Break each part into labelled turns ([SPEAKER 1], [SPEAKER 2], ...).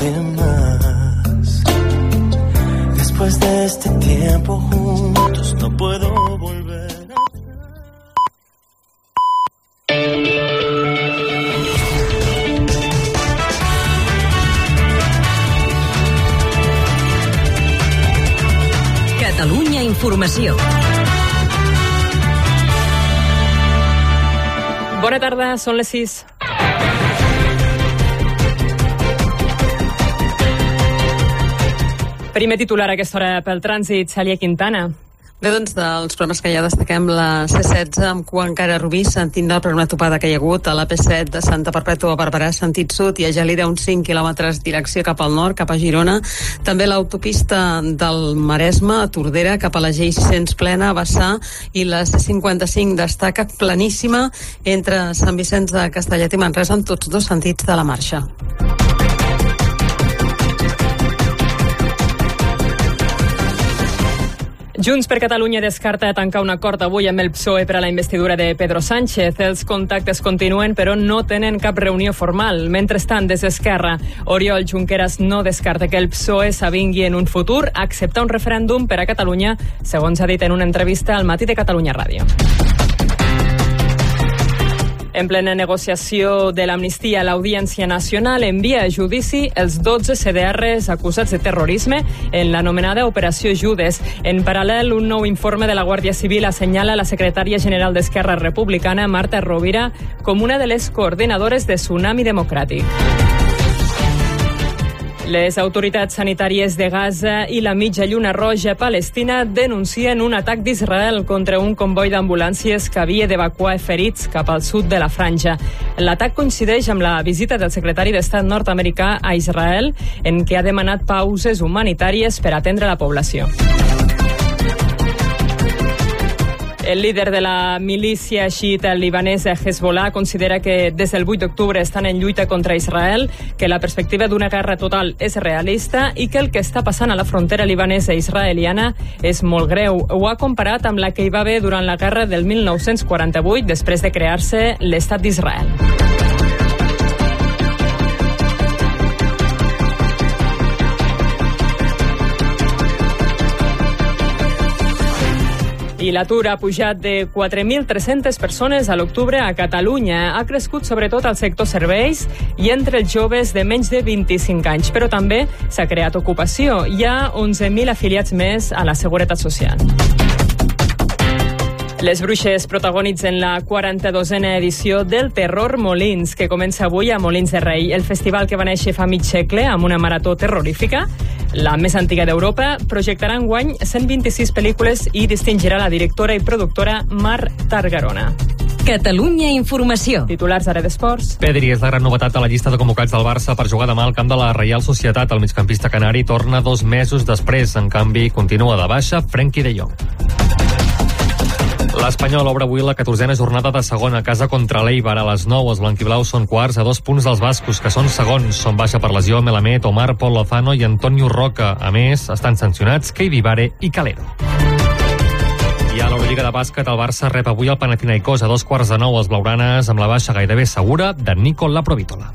[SPEAKER 1] de más. Después de este tiempo juntos no puedo volver.
[SPEAKER 2] Catalunya Informació.
[SPEAKER 3] Bona tarda, són les 6. Primer titular a aquesta hora pel trànsit, Celia Quintana.
[SPEAKER 4] Bé, doncs, dels problemes que ja destaquem, la C16 amb cua encara a Rubí, sentint per una topada que hi ha hagut, a la P7 de Santa Perpètua a Barberà, sentit sud, i a Gelida uns 5 quilòmetres direcció cap al nord, cap a Girona. També l'autopista del Maresme, a Tordera, cap a la G600 plena, a Bassà, i la C55 destaca planíssima entre Sant Vicenç de Castellet i Manresa en tots dos sentits de la marxa.
[SPEAKER 3] Junts per Catalunya descarta tancar un acord avui amb el PSOE per a la investidura de Pedro Sánchez. Els contactes continuen, però no tenen cap reunió formal. Mentrestant, des d'Esquerra, Oriol Junqueras no descarta que el PSOE s'avingui en un futur a acceptar un referèndum per a Catalunya, segons ha dit en una entrevista al Matí de Catalunya Ràdio. En plena negociació de l'amnistia, l'Audiència Nacional envia a judici els 12 CDRs acusats de terrorisme en l'anomenada Operació Judes. En paral·lel, un nou informe de la Guàrdia Civil assenyala la secretària general d'Esquerra Republicana, Marta Rovira, com una de les coordinadores de Tsunami Democràtic. Les autoritats sanitàries de Gaza i la mitja lluna roja palestina denuncien un atac d'Israel contra un comboi d'ambulàncies que havia d'evacuar ferits cap al sud de la franja. L'atac coincideix amb la visita del secretari d'Estat nord-americà a Israel, en què ha demanat pauses humanitàries per atendre la població. El líder de la milícia xiita libanesa Hezbollah considera que des del 8 d'octubre estan en lluita contra Israel, que la perspectiva d'una guerra total és realista i que el que està passant a la frontera libanesa israeliana és molt greu. Ho ha comparat amb la que hi va haver durant la guerra del 1948 després de crear-se l'estat d'Israel. I l'atur ha pujat de 4.300 persones a l'octubre a Catalunya. Ha crescut sobretot al sector serveis i entre els joves de menys de 25 anys, però també s'ha creat ocupació. Hi ha 11.000 afiliats més a la Seguretat Social. Les bruixes protagonitzen la 42a edició del Terror Molins, que comença avui a Molins de Rei, el festival que va néixer fa mig segle amb una marató terrorífica. La més antiga d'Europa projectarà en guany 126 pel·lícules i distingirà la directora i productora Mar Targarona.
[SPEAKER 2] Catalunya Informació.
[SPEAKER 3] Titulars ara d'esports.
[SPEAKER 5] Pedri és la gran novetat a la llista de convocats del Barça per jugar demà al camp de la Reial Societat. El migcampista canari torna dos mesos després. En canvi, continua de baixa Frenkie de Jong. L'Espanyol obre avui la 14a jornada de segona casa contra l'Eibar a les 9. Els blanquiblaus són quarts a dos punts dels bascos, que són segons. Són baixa per lesió Melamed, Omar, Pol Lozano i Antonio Roca. A més, estan sancionats Kei Vare i Calero. I a l'Eurolliga de bàsquet, el Barça rep avui el Panathinaikos a dos quarts de nou els blaugranes amb la baixa gairebé segura de Nico Laprovítola.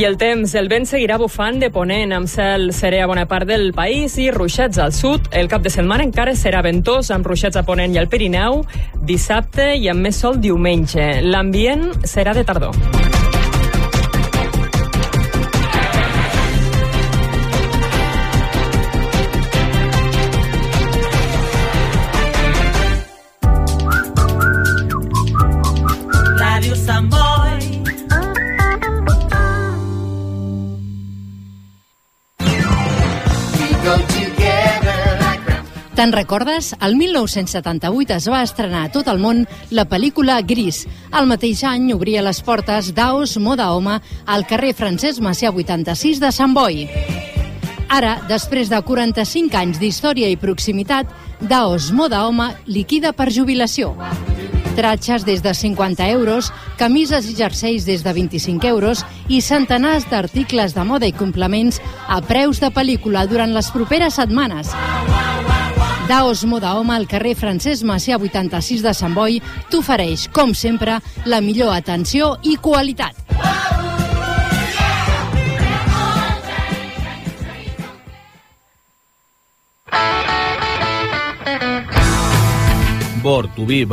[SPEAKER 3] I el temps, el vent seguirà bufant de ponent amb cel serè a bona part del país i ruixats al sud. El cap de setmana encara serà ventós amb ruixats a ponent i al Pirineu dissabte i amb més sol diumenge. L'ambient serà de tardor.
[SPEAKER 6] Te'n recordes? El 1978 es va estrenar a tot el món la pel·lícula Gris. El mateix any obria les portes d'Aos Moda Home al carrer Francesc Macià 86 de Sant Boi. Ara, després de 45 anys d'història i proximitat, Daos Moda Home liquida per jubilació. Tratxes des de 50 euros, camises i jerseis des de 25 euros i centenars d'articles de moda i complements a preus de pel·lícula durant les properes setmanes. Daos Moda Home al carrer Francesc Macià 86 de Sant Boi t'ofereix, com sempre, la millor atenció i qualitat.
[SPEAKER 7] To be.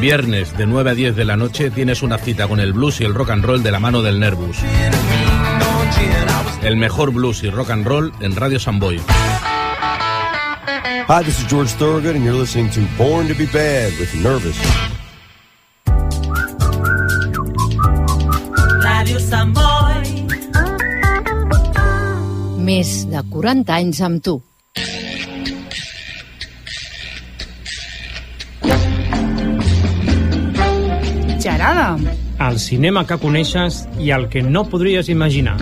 [SPEAKER 7] Viernes de 9 a 10 de la noche tienes una cita con el blues y el rock and roll de la mano del Nervus. El mejor blues y rock and roll en Radio Samboy.
[SPEAKER 8] Hi, this is George Thorogood, and you're listening to Born to Be Bad with Nervous.
[SPEAKER 6] Més de 40 anys amb tu.
[SPEAKER 9] Gerada. El cinema que coneixes i el que no podries imaginar.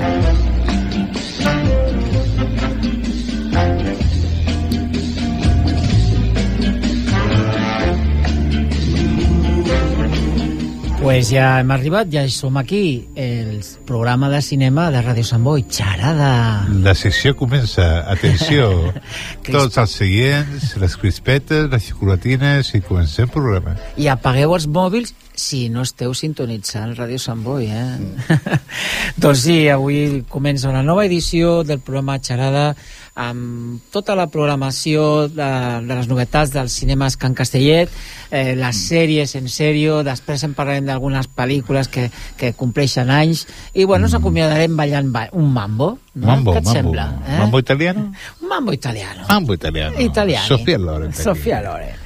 [SPEAKER 10] Pues ja hem arribat, ja som aquí, el programa de cinema de Ràdio Sant Boi, Xarada.
[SPEAKER 11] La sessió comença. Atenció. Tots els seients, les crispetes, les xocolatines i comencem el programa.
[SPEAKER 10] I apagueu els mòbils si no esteu sintonitzant Ràdio Sant Boi, eh? Mm. doncs sí, avui comença una nova edició del programa Xarada amb tota la programació de, de les novetats dels cinemes Can Castellet, eh, les sèries en sèrio, després en parlarem d'algunes pel·lícules que, que compleixen anys, i bueno, ens acomiadarem ballant ba un mambo, no?
[SPEAKER 11] Mambo,
[SPEAKER 10] Què et
[SPEAKER 11] mambo.
[SPEAKER 10] sembla? Eh?
[SPEAKER 11] Mambo italiano?
[SPEAKER 10] Un mambo italiano.
[SPEAKER 11] Mambo italiano.
[SPEAKER 10] Italiani.
[SPEAKER 11] Sofia Loren.
[SPEAKER 10] Sofia Loren.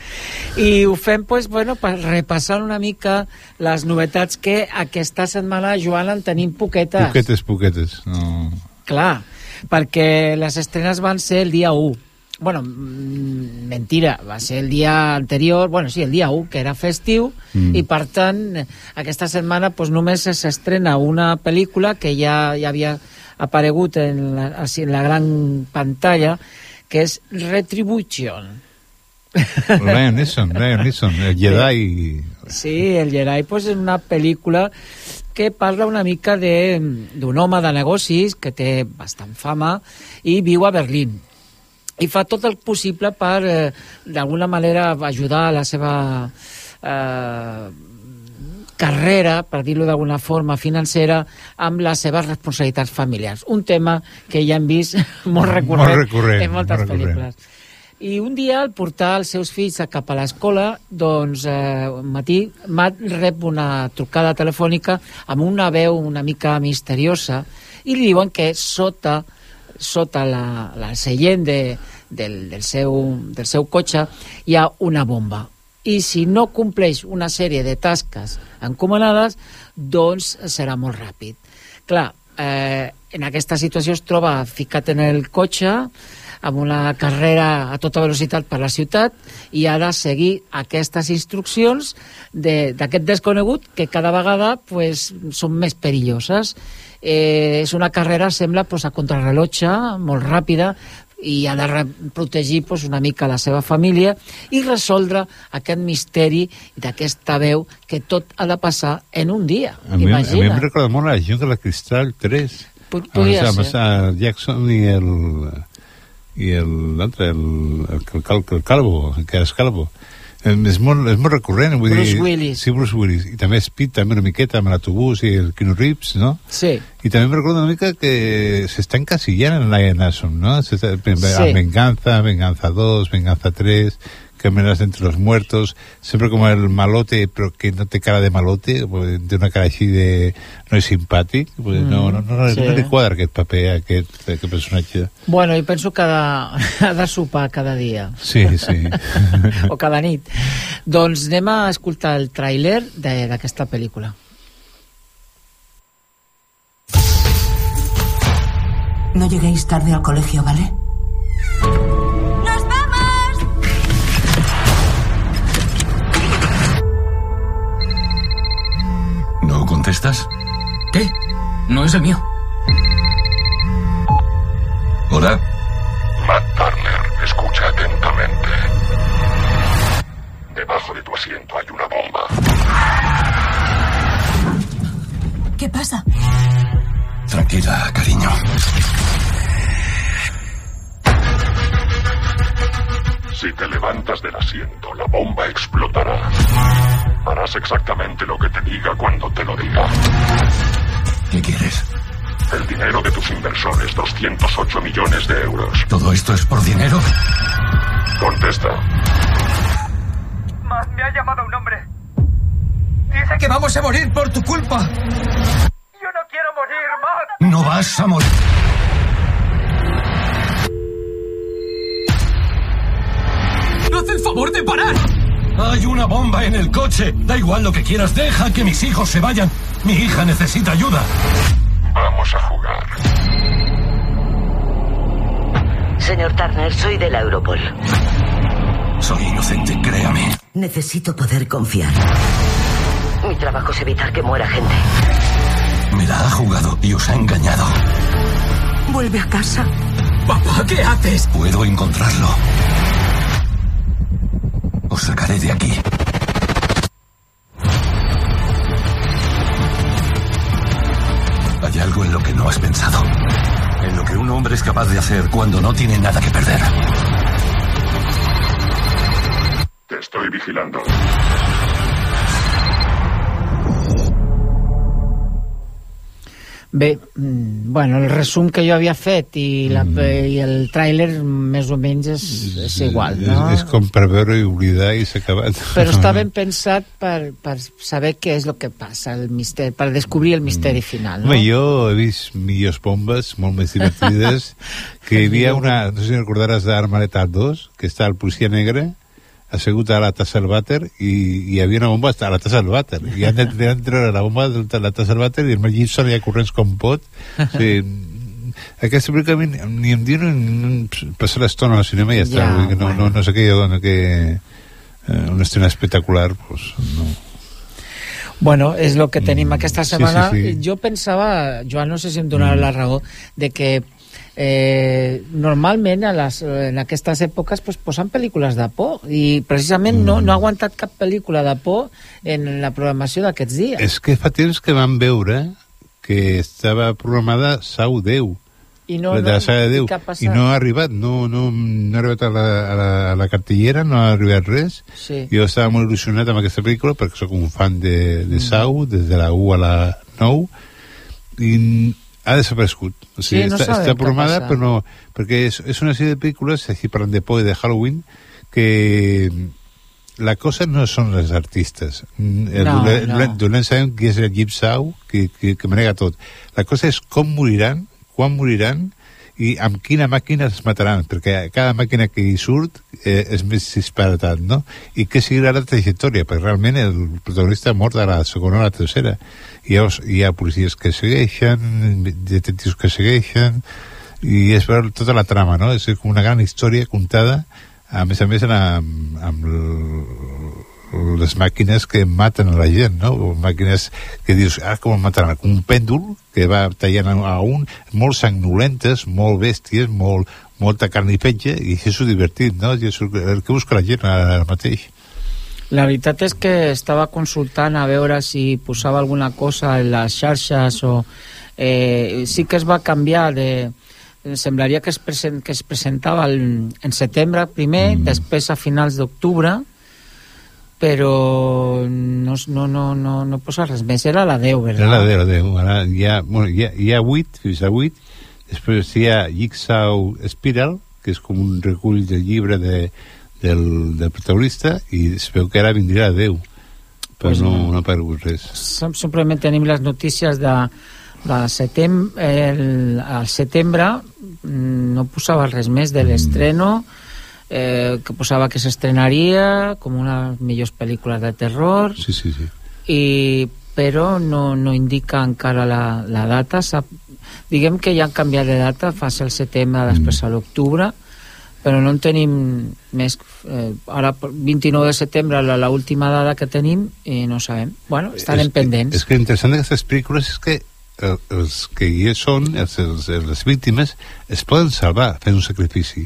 [SPEAKER 10] I ho fem pues, bueno, per repassar una mica les novetats que aquesta setmana, Joan, en tenim poquetes.
[SPEAKER 11] Poquetes, poquetes. No.
[SPEAKER 10] Clar, perquè les estrenes van ser el dia 1. Bueno, mm, mentira, va ser el dia anterior, bueno, sí, el dia 1, que era festiu,
[SPEAKER 11] Mm.
[SPEAKER 10] i per tant, aquesta setmana pues, només s'estrena una pel·lícula que ja, ja havia aparegut en la, en la gran pantalla, que és Retribution.
[SPEAKER 11] Ryan Neeson, Ryan Neeson, el Jedi.
[SPEAKER 10] Sí, el Jedi pues, és una pel·lícula que parla una mica de- d'un home de negocis que té bastant fama i viu a Berlín i fa tot el possible per eh, d'alguna manera ajudar a la seva eh, carrera, per dir-ho d'alguna forma financera, amb les seves responsabilitats familiars. Un tema que ja hem vist molt recurrent,
[SPEAKER 11] Molt recurrent,
[SPEAKER 10] en moltes
[SPEAKER 11] molt recurrent.
[SPEAKER 10] pel·lícules. I un dia, al portar els seus fills cap a l'escola, doncs, eh, un matí, Matt rep una trucada telefònica amb una veu una mica misteriosa i li diuen que sota sota la, la seient de, del, del, seu, del seu cotxe hi ha una bomba i si no compleix una sèrie de tasques encomanades, doncs serà molt ràpid. Clar, eh, en aquesta situació es troba ficat en el cotxe amb una carrera a tota velocitat per la ciutat i ha de seguir aquestes instruccions de- d'aquest desconegut que cada vegada pues, són més perilloses. Eh, és una carrera, sembla, pues, a contrarrellotge, molt ràpida, i ha de protegir pues, una mica la seva família i resoldre aquest misteri d'aquesta veu que tot ha de passar en un dia.
[SPEAKER 11] A mi, a mi
[SPEAKER 10] Imagina.
[SPEAKER 11] em recorda molt la Junta de la Cristal 3.
[SPEAKER 10] Pod- podria
[SPEAKER 11] amb,
[SPEAKER 10] ser.
[SPEAKER 11] amb Jackson i el i el- l'altre, el, el, el, cal, el calvo, que és calvo. És molt, és molt recurrent, vull
[SPEAKER 10] Bruce
[SPEAKER 11] dir...
[SPEAKER 10] Willis.
[SPEAKER 11] Sí, Bruce Willis. I també Speed, també una miqueta, amb l'autobús i el Keanu Reeves, no?
[SPEAKER 10] Sí.
[SPEAKER 11] I també em recorda una mica que s'està encasillant en Lion Nason, ¿no?
[SPEAKER 10] Sí.
[SPEAKER 11] Venganza, Venganza 2, Venganza 3, Cámaras entre los muertos, siempre como el malote, pero que no té cara de malote, pues, té una cara així de... no és simpàtic, pues, no, no, no, no,
[SPEAKER 10] sí.
[SPEAKER 11] no li quadra aquest paper, aquest, aquest personatge.
[SPEAKER 10] Bueno, jo penso que ha de, ha de sopar cada dia.
[SPEAKER 11] Sí, sí.
[SPEAKER 10] o cada nit. Doncs anem a escoltar el tràiler de- d'aquesta pel·lícula.
[SPEAKER 12] No lleguéis tarde al colegio, ¿vale?
[SPEAKER 13] Contestas? ¿Qué? No es el mío. Hola.
[SPEAKER 14] Matt Turner, escucha atentamente. Debajo de tu asiento hay una bomba.
[SPEAKER 12] ¿Qué pasa?
[SPEAKER 13] Tranquila, cariño.
[SPEAKER 14] Si te levantas del asiento, la bomba explotará. Harás exactamente lo que te diga cuando te lo diga.
[SPEAKER 13] ¿Qué quieres?
[SPEAKER 14] El dinero de tus inversores, 208 millones de euros.
[SPEAKER 13] ¿Todo esto es por dinero?
[SPEAKER 14] Contesta.
[SPEAKER 15] Matt me ha llamado un hombre. Dice que vamos a morir por tu culpa. Yo no quiero morir, Matt.
[SPEAKER 13] No vas a morir.
[SPEAKER 15] ¡Haz el favor de parar!
[SPEAKER 13] Hay una bomba en el coche. Da igual lo que quieras. Deja que mis hijos se vayan. Mi hija necesita ayuda.
[SPEAKER 14] Vamos a jugar.
[SPEAKER 16] Señor Turner, soy de la Europol.
[SPEAKER 13] Soy inocente, créame.
[SPEAKER 16] Necesito poder confiar. Mi trabajo es evitar que muera gente.
[SPEAKER 13] Me la ha jugado y os ha engañado.
[SPEAKER 16] Vuelve a casa.
[SPEAKER 13] Papá, ¿qué haces? Puedo encontrarlo. Os sacaré de aquí. Hay algo en lo que no has pensado. En lo que un hombre es capaz de hacer cuando no tiene nada que perder.
[SPEAKER 14] Te estoy vigilando.
[SPEAKER 10] Bé, mm, bueno, el resum que jo havia fet i, la,
[SPEAKER 11] Mm.
[SPEAKER 10] i el tràiler més o menys és, és igual, no?
[SPEAKER 11] És, és com per veure i oblidar i s'ha acabat.
[SPEAKER 10] Però està ben pensat per, per saber què és el que passa, el misteri, per descobrir el misteri final, no?
[SPEAKER 11] Home, jo he vist millors bombes, molt més divertides, que hi havia una, no sé si recordaràs d'Armaletat 2, que està el policia negre, assegut a la tassa del vàter i hi havia una bomba a la tassa del vàter i han de, treure la bomba de la tassa del vàter i el Mel Gibson ja corrents com pot sí, aquesta pel·lícula mi ni em diu ni, ni passar l'estona al cinema i ja està
[SPEAKER 10] Ja,
[SPEAKER 11] no, no, no sé què jo dona que eh, una estrena espectacular pues, no.
[SPEAKER 10] Bueno, és el que tenim aquesta
[SPEAKER 11] sí,
[SPEAKER 10] setmana.
[SPEAKER 11] sí, sí.
[SPEAKER 10] Jo pensava, Joan, no sé si em donarà la raó, de que eh, normalment a les, en aquestes èpoques pues, posen pel·lícules de por i precisament no, no ha aguantat cap pel·lícula de por en la programació d'aquests dies.
[SPEAKER 11] és que fa temps que vam veure que estava programada Sau 10
[SPEAKER 10] I no,
[SPEAKER 11] de
[SPEAKER 10] no,
[SPEAKER 11] la saga de Déu
[SPEAKER 10] i
[SPEAKER 11] no ha arribat no, no, no ha arribat a la, a la, a la cartellera no ha arribat res
[SPEAKER 10] Sí.
[SPEAKER 11] jo estava molt il·lusionat amb aquesta pel·lícula perquè sóc un fan de, de
[SPEAKER 10] Mm.
[SPEAKER 11] Sau des de la 1 a la 9 i ha desaparegut. O sigui,
[SPEAKER 10] Sí, no
[SPEAKER 11] està, està programada però no, perquè és, és una sèrie de pel·lícules així parlant de por i de Halloween que la cosa no són els artistes. El
[SPEAKER 10] No,
[SPEAKER 11] dolent,
[SPEAKER 10] no.
[SPEAKER 11] dolent- dolent sabem qui és el Gipsau que, que, que manega tot. La cosa és com moriran quan moriran i amb quina màquina es mataran perquè cada màquina que hi surt eh, és més disparatat no? i què seguirà la trajectòria perquè realment el protagonista mort a la segona o la tercera i llavors hi ha policies que segueixen detectius que segueixen i és veure tota la trama no? és com una gran història contada a més a més amb, amb les màquines que maten a la gent, no? Màquines que dius, ah, com el mataran? Un pèndol que va tallant a un, molt sangnolentes, molt bèsties, molt, molta carn i petge, i això és divertit, no? I això, el que busca la gent ara mateix.
[SPEAKER 10] La veritat és que estava consultant a veure si posava alguna cosa en les xarxes o... Eh, sí que es va canviar de... Semblaria que es, present, que es presentava el, en setembre primer, mm. després a finals d'octubre, però no, no, no, no, no posa res més. Era la 10,
[SPEAKER 11] Era la
[SPEAKER 10] ¿verdad?
[SPEAKER 11] 10, la 10. Ara hi ha, bueno, hi ha, hi ha 8, fins a 8, després hi ha Jigsaw Spiral, que és com un recull del llibre de, del, del protagonista, i es veu que ara vindria la 10, però
[SPEAKER 10] Pues
[SPEAKER 11] no,
[SPEAKER 10] no.
[SPEAKER 11] no ha aparegut res.
[SPEAKER 10] Sim- Simplement tenim les notícies de, de setem, el, al setembre mm, no posava res més de l'estreno eh, que posava que s'estrenaria com una de les millors pel·lícules de terror.
[SPEAKER 11] Sí, sí, sí.
[SPEAKER 10] i, però no, no indica encara la, la data. Sap, diguem que ja han canviat de data fa el setembre, després a l'octubre però no en tenim més eh, ara 29 de setembre la, la última dada que tenim i no sabem, bueno, estarem
[SPEAKER 11] És que-
[SPEAKER 10] pendents.
[SPEAKER 11] És que l'interessant d'aquestes pel·lícules és que eh, els que hi són, els, els, les víctimes, es poden salvar fent un sacrifici.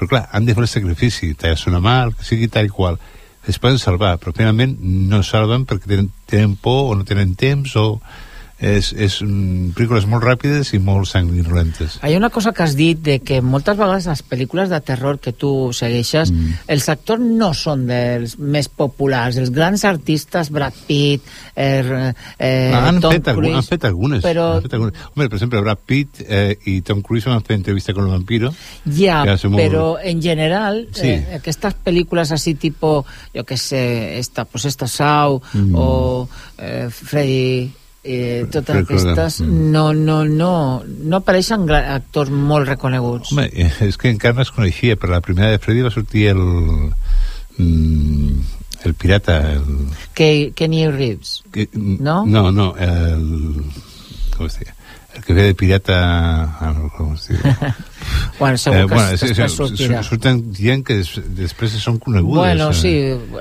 [SPEAKER 11] Però clar, han de fer el sacrifici, tallar-se una mà, el que sigui tal i qual. Es poden salvar, però finalment no salven perquè tenen, tenen por o no tenen temps o... és, és mm, pel·lícules molt ràpides i molt sanguinolentes.
[SPEAKER 10] Hi ha una cosa que has dit de que moltes vegades les pel·lícules de terror que tu segueixes, mm. els actors no són dels més populars, els grans artistes, Brad Pitt, eh, eh,
[SPEAKER 11] han,
[SPEAKER 10] Tom
[SPEAKER 11] fet
[SPEAKER 10] Cruise...
[SPEAKER 11] han fet algunes.
[SPEAKER 10] Però-
[SPEAKER 11] Han fet algunes. Hombre, per exemple, Brad Pitt eh, i Tom Cruise van fer entrevista con el vampiro.
[SPEAKER 10] Ja,
[SPEAKER 11] molt-
[SPEAKER 10] pero en general,
[SPEAKER 11] Sí.
[SPEAKER 10] eh, aquestes pel·lícules así tipo, yo que sé, esta, pues esta Sau
[SPEAKER 11] Mm.
[SPEAKER 10] o eh, Freddy, eh, totes
[SPEAKER 11] Krueger,
[SPEAKER 10] aquestes,
[SPEAKER 11] mm.
[SPEAKER 10] no, no, no, no apareixen actors molt reconeguts.
[SPEAKER 11] Home, eh, és que encara no es coneixia, però la primera de Freddy va sortir el... Mm, el pirata, el...
[SPEAKER 10] Que, Kenny Reeves.
[SPEAKER 11] Que,
[SPEAKER 10] No?
[SPEAKER 11] No, no, el... Com es diu? El que ve de pirata... Ah, com es diu?
[SPEAKER 10] Bueno, segur que
[SPEAKER 11] bueno,
[SPEAKER 10] es- després
[SPEAKER 11] sí,
[SPEAKER 10] sortirà.
[SPEAKER 11] Surten gent que des, després són conegudes.
[SPEAKER 10] Bueno,
[SPEAKER 11] eh.
[SPEAKER 10] sí,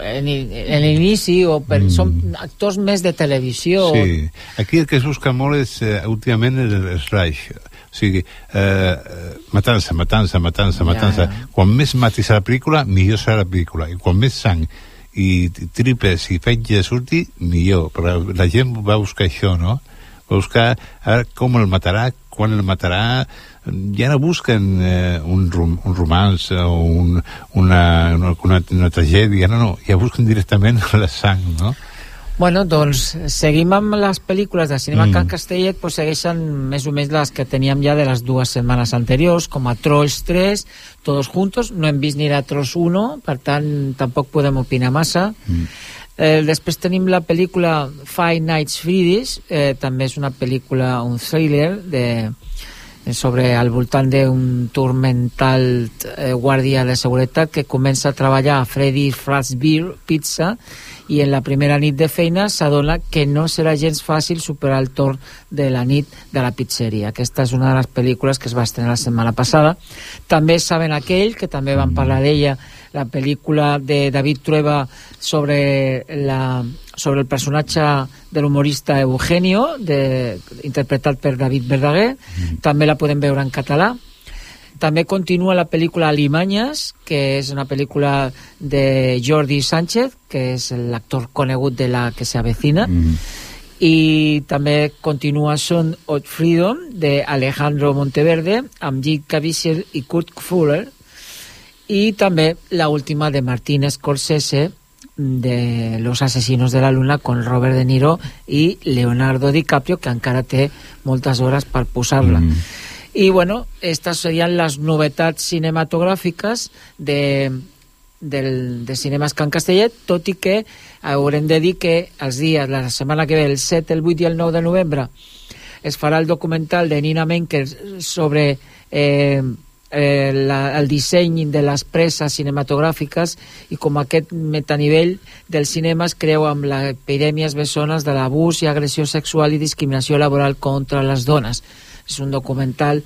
[SPEAKER 10] en, en l'inici, o per, mm. són actors més de televisió.
[SPEAKER 11] Sí, aquí el que es busca molt és, eh, últimament, el, el slash. O sigui, eh, matança, matança, matança, matança.
[SPEAKER 10] ja.
[SPEAKER 11] Quan més matis a la pel·lícula, millor serà la pel·lícula. I quan més sang i tripes i fetge surti, millor. Però la gent va buscar això, no? Va buscar a com el matarà, quan el matarà... Ja no busquen eh, un, rom un romans o un, una, una, una, una tragèdia, no, no. Ja busquen directament la sang, no?
[SPEAKER 10] Bueno, doncs seguim amb les pel·lícules de cinema
[SPEAKER 11] Mm.
[SPEAKER 10] mm. Can Castellet, pues segueixen més o menys les que teníem ja de les dues setmanes anteriors, com a Trolls 3, Todos Juntos, no hem vist ni la Trolls 1, per tant tampoc podem opinar massa. Mm. Eh, després tenim la pel·lícula Five Nights Freddy's, eh, també és una pel·lícula, un thriller de, sobre al voltant d'un turmental eh, guàrdia de seguretat que comença a treballar a Freddy Fazbear Pizza i en la primera nit de feina s'adona que no serà gens fàcil superar el torn de la nit de la pizzeria. Aquesta és una de les pel·lícules que es va estrenar la setmana passada. També saben aquell, que també van parlar d'ella, la pel·lícula de David Trueba sobre, la, sobre el personatge de l'humorista Eugenio, de, interpretat per David Verdaguer. També la podem veure en català. També continua la pel·lícula Alimanyes, que és una pel·lícula de Jordi Sánchez, que és l'actor conegut de la que se avecina. Mm. I també continua Son of Freedom, de Alejandro Monteverde, amb Jim Caviezel i Kurt Fuller. I també la última de Martín Scorsese, de Los asesinos de la luna con Robert De Niro i Leonardo DiCaprio que encara té moltes hores per posar-la mm. i bueno, estas serien les novetats cinematogràfiques de, del, de Cinemes Can Castellet, tot i que haurem de dir que els dies, la setmana que ve, el 7, el 8 i el 9 de novembre, es farà el documental de Nina Menker sobre eh, eh, la, el disseny de les presses cinematogràfiques i com aquest metanivell del cinema es creu amb l'epidèmies bessones de l'abús i agressió sexual i discriminació laboral contra les dones. És un documental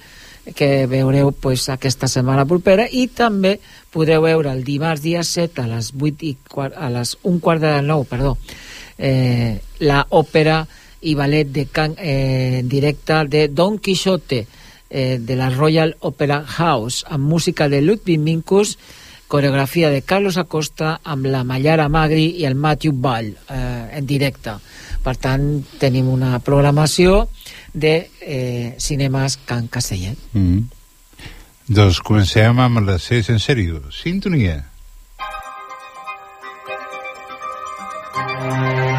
[SPEAKER 10] que veureu pues, aquesta setmana propera i també podreu veure el dimarts dia 7 a les 8 i quart, a les un quart de 9 perdó, eh, la òpera i ballet de can, eh, en directe de Don Quixote eh, de la Royal Opera House amb música de Ludwig Minkus coreografia de Carlos Acosta amb la Mallara Magri i el Matthew Ball eh, en directe per tant tenim una programació de eh, cinemes Can Castellet
[SPEAKER 11] Mm. Doncs comencem amb les 6 en sèrio. Sintonia. Bé,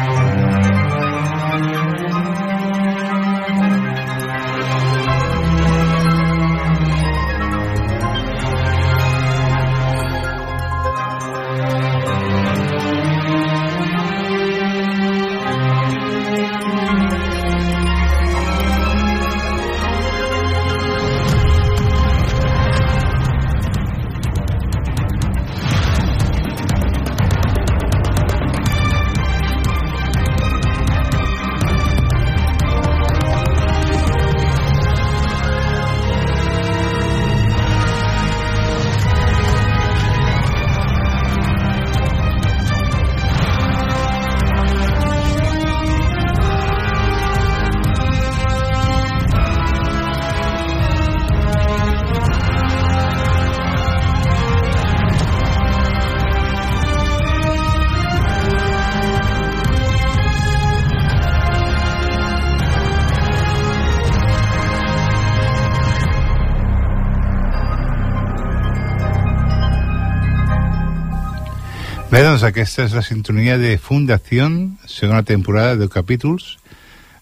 [SPEAKER 11] doncs aquesta és la sintonia de Fundació, segona temporada de capítols.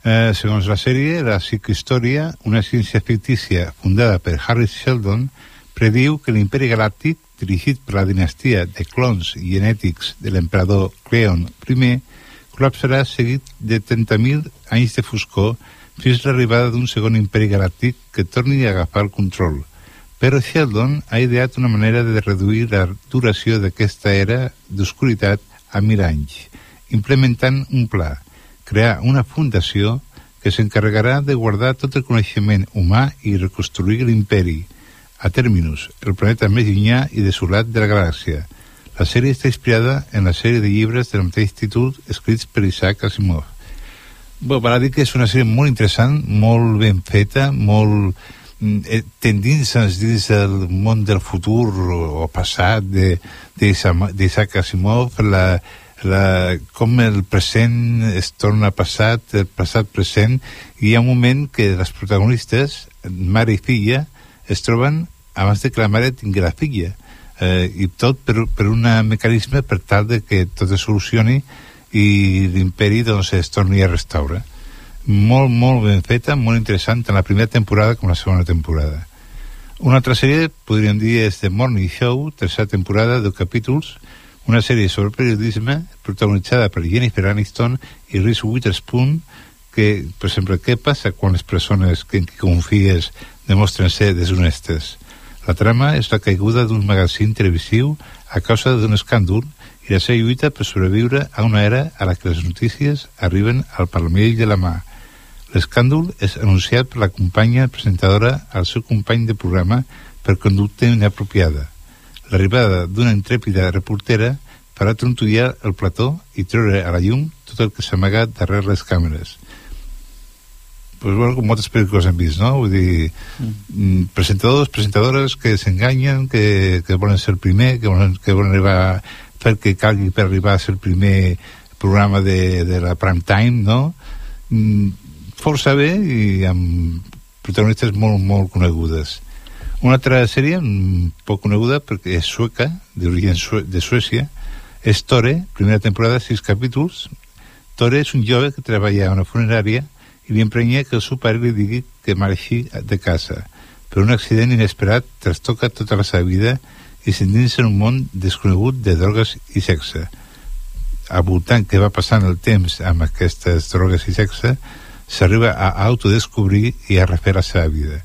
[SPEAKER 11] Eh, segons la sèrie, la psicohistòria, una ciència fictícia fundada per Harry Sheldon, prediu que l'imperi galàctic, dirigit per la dinastia de clons genètics de l'emperador Cleon I, col·lapsarà seguit de 30.000 anys de foscor fins l'arribada d'un segon imperi galàctic que torni a agafar el control. Però Sheldon ha ideat una manera de reduir la duració d'aquesta era d'oscuritat a mil anys, implementant un pla, crear una fundació que s'encarregarà de guardar tot el coneixement humà i reconstruir l'imperi, a Terminus, el planeta més llunyà i desolat de la galàxia. La sèrie està inspirada en la sèrie de llibres del mateix títol escrits per Isaac Asimov. Bé, a dir que és una sèrie molt interessant, molt ben feta, molt mm, eh, tendint-se dins del món del futur o passat d'Isaac Asimov, la, la, com el present es torna passat, el passat present, i hi ha un moment que les protagonistes, mare i filla, es troben abans de que la mare tingui la filla eh, i tot per, per un mecanisme per tal de que tot es solucioni i l'imperi doncs es torni a restaurar molt, molt ben feta, molt interessant tant la primera temporada com la segona temporada una altra sèrie, podríem dir, és The Morning Show, tercera temporada, de capítols, una sèrie sobre periodisme protagonitzada per Jennifer Aniston i Reese Witherspoon, que, per exemple, què passa quan les persones que en qui confies demostren ser deshonestes? La trama és la caiguda d'un magazín televisiu a causa d'un escàndol i la seva lluita per sobreviure a una era a la que les notícies arriben al palmell de la mà. L'escàndol és anunciat per la companya presentadora al seu company de programa per conducta inapropiada. L'arribada d'una intrèpida reportera farà trontollar el plató i treure a la llum tot el que s'ha amagat darrere les càmeres pues, bueno, com moltes pel·lícules hem vist, no? Vull dir, mm. presentadors, presentadores que s'enganyen, que, que volen ser el primer, que volen, que volen arribar a fer que calgui per arribar a ser el primer programa de, de la prime time, no? Mm, força bé i amb protagonistes molt, molt conegudes. Una altra sèrie, mm, poc coneguda, perquè és sueca, d'origen de Suècia, és Tore, primera temporada, sis capítols. Tore és un jove que treballa a una funerària i li emprenya que el seu pare li digui que marxi de casa. Però un accident inesperat trastoca tota la seva vida i s'endinsa en un món desconegut de drogues i sexe. Al voltant que va passant el temps amb aquestes drogues i sexe, s'arriba a autodescobrir i a refer la seva vida.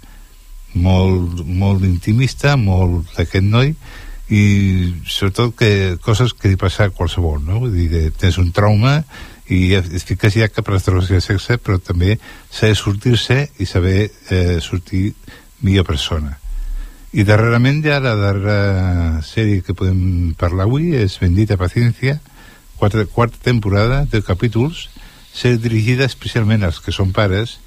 [SPEAKER 11] Molt, molt intimista, molt d'aquest noi, i sobretot que coses que li passa a qualsevol, no? Vull dir, que tens un trauma i es fiques ja cap a les drogues de sexe però també de sortir-se i saber eh, sortir millor persona i darrerament ja la darrera sèrie que podem parlar avui és Bendita Paciencia quarta, quarta temporada de capítols ser dirigida especialment als que són pares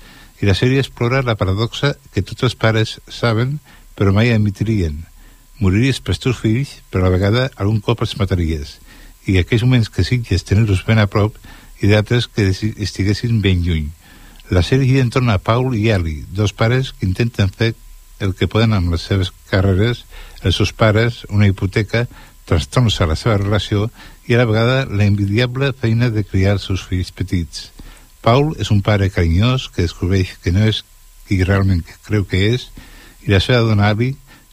[SPEAKER 11] i la sèrie explora la paradoxa que tots els pares saben però mai admitirien moriries pels teus fills però a la vegada algun cop els mataries. I aquells moments que sitges tenir-los ben a prop i d'altres que estiguessin ben lluny. La sèrie gira entorn a Paul i Ellie, dos pares que intenten fer el que poden amb les seves carreres, els seus pares, una hipoteca, trastorns a la seva relació i a la vegada la envidiable feina de criar els seus fills petits. Paul és un pare carinyós que descobreix que no és qui realment creu que és i la seva dona Abby,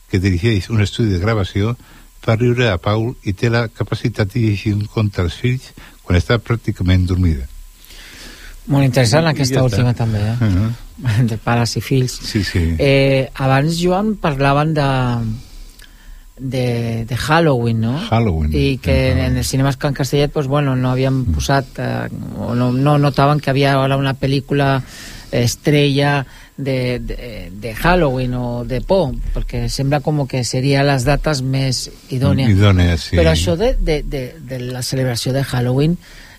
[SPEAKER 11] que dirigeix un estudi de gravació, fa riure a Paul i té la capacitat de llegir un conte als fills quan està pràcticament dormida.
[SPEAKER 10] Molt interessant aquesta última està. també, eh? Uh -huh. de pares i fills.
[SPEAKER 11] Sí, sí.
[SPEAKER 10] Eh, abans, Joan, parlaven de, de, de Halloween, no?
[SPEAKER 11] Halloween.
[SPEAKER 10] I que -huh. en els cinemes Can Castellet, pues, bueno, no havien posat, eh, o no, no notaven que havia ara una pel·lícula estrella de, de, de Halloween o de por, perquè sembla com que seria les dates més idònees.
[SPEAKER 11] Idònees, sí.
[SPEAKER 10] Però això de, de, de, de la celebració de Halloween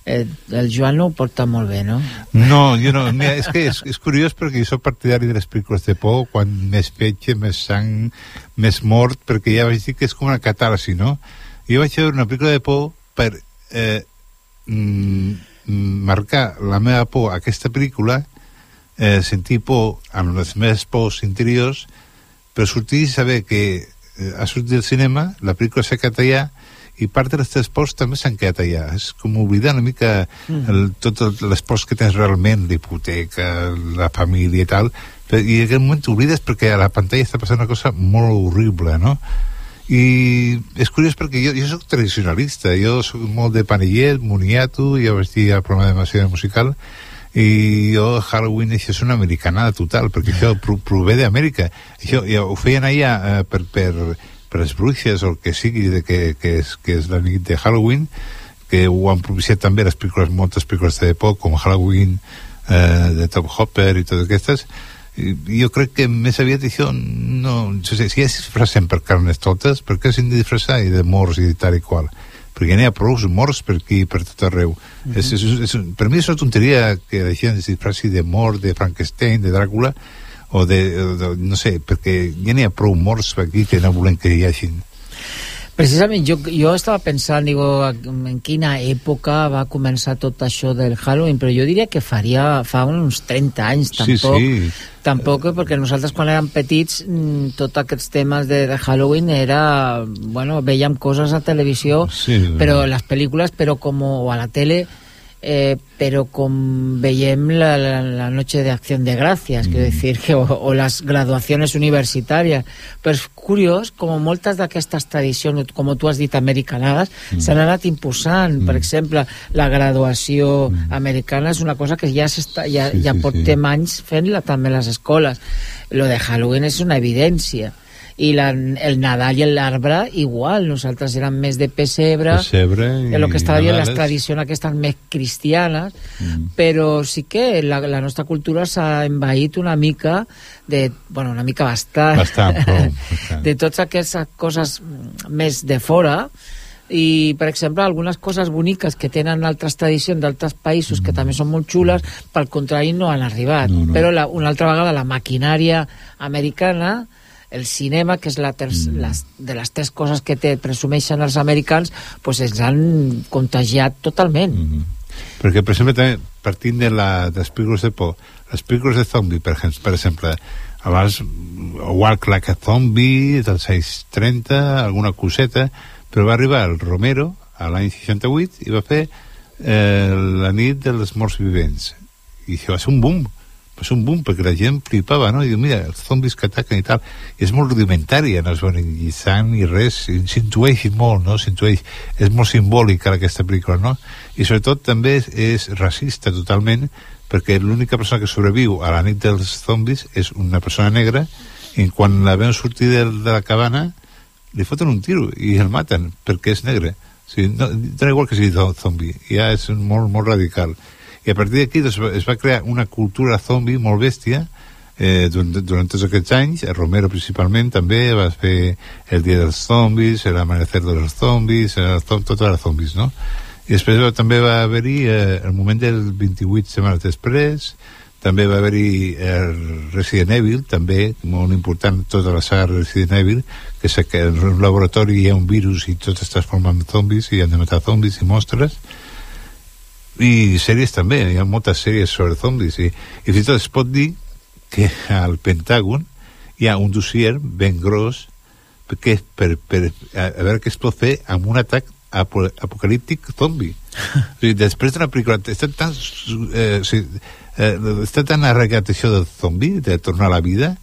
[SPEAKER 10] eh, el Joan no ho porta molt bé, no?
[SPEAKER 11] No, jo no. Mira, és que és, és curiós perquè jo soc partidari de les pel·lícules de por, quan més fetge, més sang, més mort, perquè ja vaig dir que és com una catarsi, no? Jo vaig veure una pel·lícula de por per eh, mm, marcar la meva por a aquesta pel·lícula eh, sentir por amb les meves pors interiors per sortir i saber que eh, ha sortit del cinema, la pel·lícula s'ha allà i part de les teves pors també s'han quedat allà. És com oblidar una mica
[SPEAKER 10] Mm.
[SPEAKER 11] el, totes les pors que tens realment, l'hipoteca, la família i tal, i en aquell moment t'oblides perquè a la pantalla està passant una cosa molt horrible, no? i és curiós perquè jo, jo soc tradicionalista jo soc molt de panellet, moniato jo vaig dir al programa de Masia Musical i jo Halloween això és una americanada total perquè això pro, prové d'Amèrica això ja ho feien allà eh, per, per, per les bruixes o el que sigui de que, que, és, que és la nit de Halloween que ho han propiciat també les pel·lícules, moltes pel·lícules de por com Halloween eh, de Top Hopper i totes aquestes. I jo crec que més aviat això no, no sé, si ja es disfracen per carnes totes per què s'han de disfressar i de morts i de tal i qual? Perquè n'hi ha prou morts per aquí per tot arreu.
[SPEAKER 10] Mhm.
[SPEAKER 11] és, és, és, per mi és una tonteria que la gent es disfraci de mort de Frankenstein, de Dràcula o de, de no sé, perquè ja n'hi ha prou morts aquí que no volem que hi hagin
[SPEAKER 10] Precisament, jo, jo estava pensant, digo, en quina època va començar tot això del Halloween, però jo diria que faria fa uns 30 anys,
[SPEAKER 11] Sí,
[SPEAKER 10] tampoc.
[SPEAKER 11] sí.
[SPEAKER 10] Tampoc, perquè nosaltres quan érem petits mm, tots aquests temes de, de Halloween era, bueno, veiem coses a televisió,
[SPEAKER 11] Sí,
[SPEAKER 10] però les pel·lícules, però com o a la tele, eh, però com veiem la, la, la noche de acción de gracias, mm. quiero decir, que, o, o las graduaciones universitàries. Però és curiós, com moltes d'aquestes tradicions, com tu has dit, americanades, mm. s'han anat imposant. Mm. Per exemple, la graduació mm. americana és una cosa que ja, ja,
[SPEAKER 11] Sí,
[SPEAKER 10] ja
[SPEAKER 11] sí,
[SPEAKER 10] portem anys fent-la també a les escoles. Lo de Halloween és una evidència i la, el Nadal i l'arbre igual, nosaltres érem més de pessebre,
[SPEAKER 11] Pessebre i
[SPEAKER 10] el que estava dient les tradicions aquestes més cristianes. Mm. però sí que la, la nostra cultura s'ha envaït una mica de, bueno, una mica bastant,
[SPEAKER 11] Bastant, prou, bastant.
[SPEAKER 10] de totes aquestes coses mm, més de fora. I, per exemple, algunes coses boniques que tenen altres tradicions d'altres països que també són molt xules, pel contrari no han arribat,
[SPEAKER 11] No, no.
[SPEAKER 10] però la, una altra vegada la maquinària americana el cinema, que és la ter les, de les tres coses que te presumeixen els americans, pues ens han contagiat totalment.
[SPEAKER 11] perquè per exemple també partint de la, dels pel·lícules de por les pel·lícules de zombi per, exemple- per exemple abans Walk Like a Zombie dels anys 30 alguna coseta però va arribar el Romero a l'any 68 i va fer eh, la nit dels morts vivents. I això va ser un boom ser un boom perquè la gent flipava no? i diu, mira, els zombis que ataquen i tal I és molt rudimentària, no es veu ni sang ni res, s'intueix molt no? s'intueix, és molt simbòlica aquesta pel·lícula no? i sobretot també és, és racista totalment perquè l'única persona que sobreviu a la nit dels zombis és una persona negra i quan la veuen sortir de, de la cabana li foten un tiro i el maten perquè és negre o sigui, no, dona igual que sigui zo- zombi ja és molt, molt radical i a partir d'aquí doncs, es va crear una cultura zombi molt bèstia eh, durant, durant tots aquests anys el Romero principalment també va fer el dia dels zombis l'amanecer de los zombis el, zom, tot era zombis no? i després va, també va haver-hi eh, el moment del 28 setmanes després també va haver-hi el Resident Evil també molt important tota la saga Resident Evil que és que en un laboratori hi ha un virus i tot es transforma en zombis i han de matar zombis i mostres i sèries també, hi ha moltes sèries sobre zombis i, i fins i tot es pot dir que al Pentàgon hi ha un dossier ben gros perquè per, per a, a veure què es pot fer amb un atac apo apocalíptic zombi. O sigui, després d'una pel·lícula està tan, eh, o sigui, eh, està tan arregat això del zombi de tornar a la vida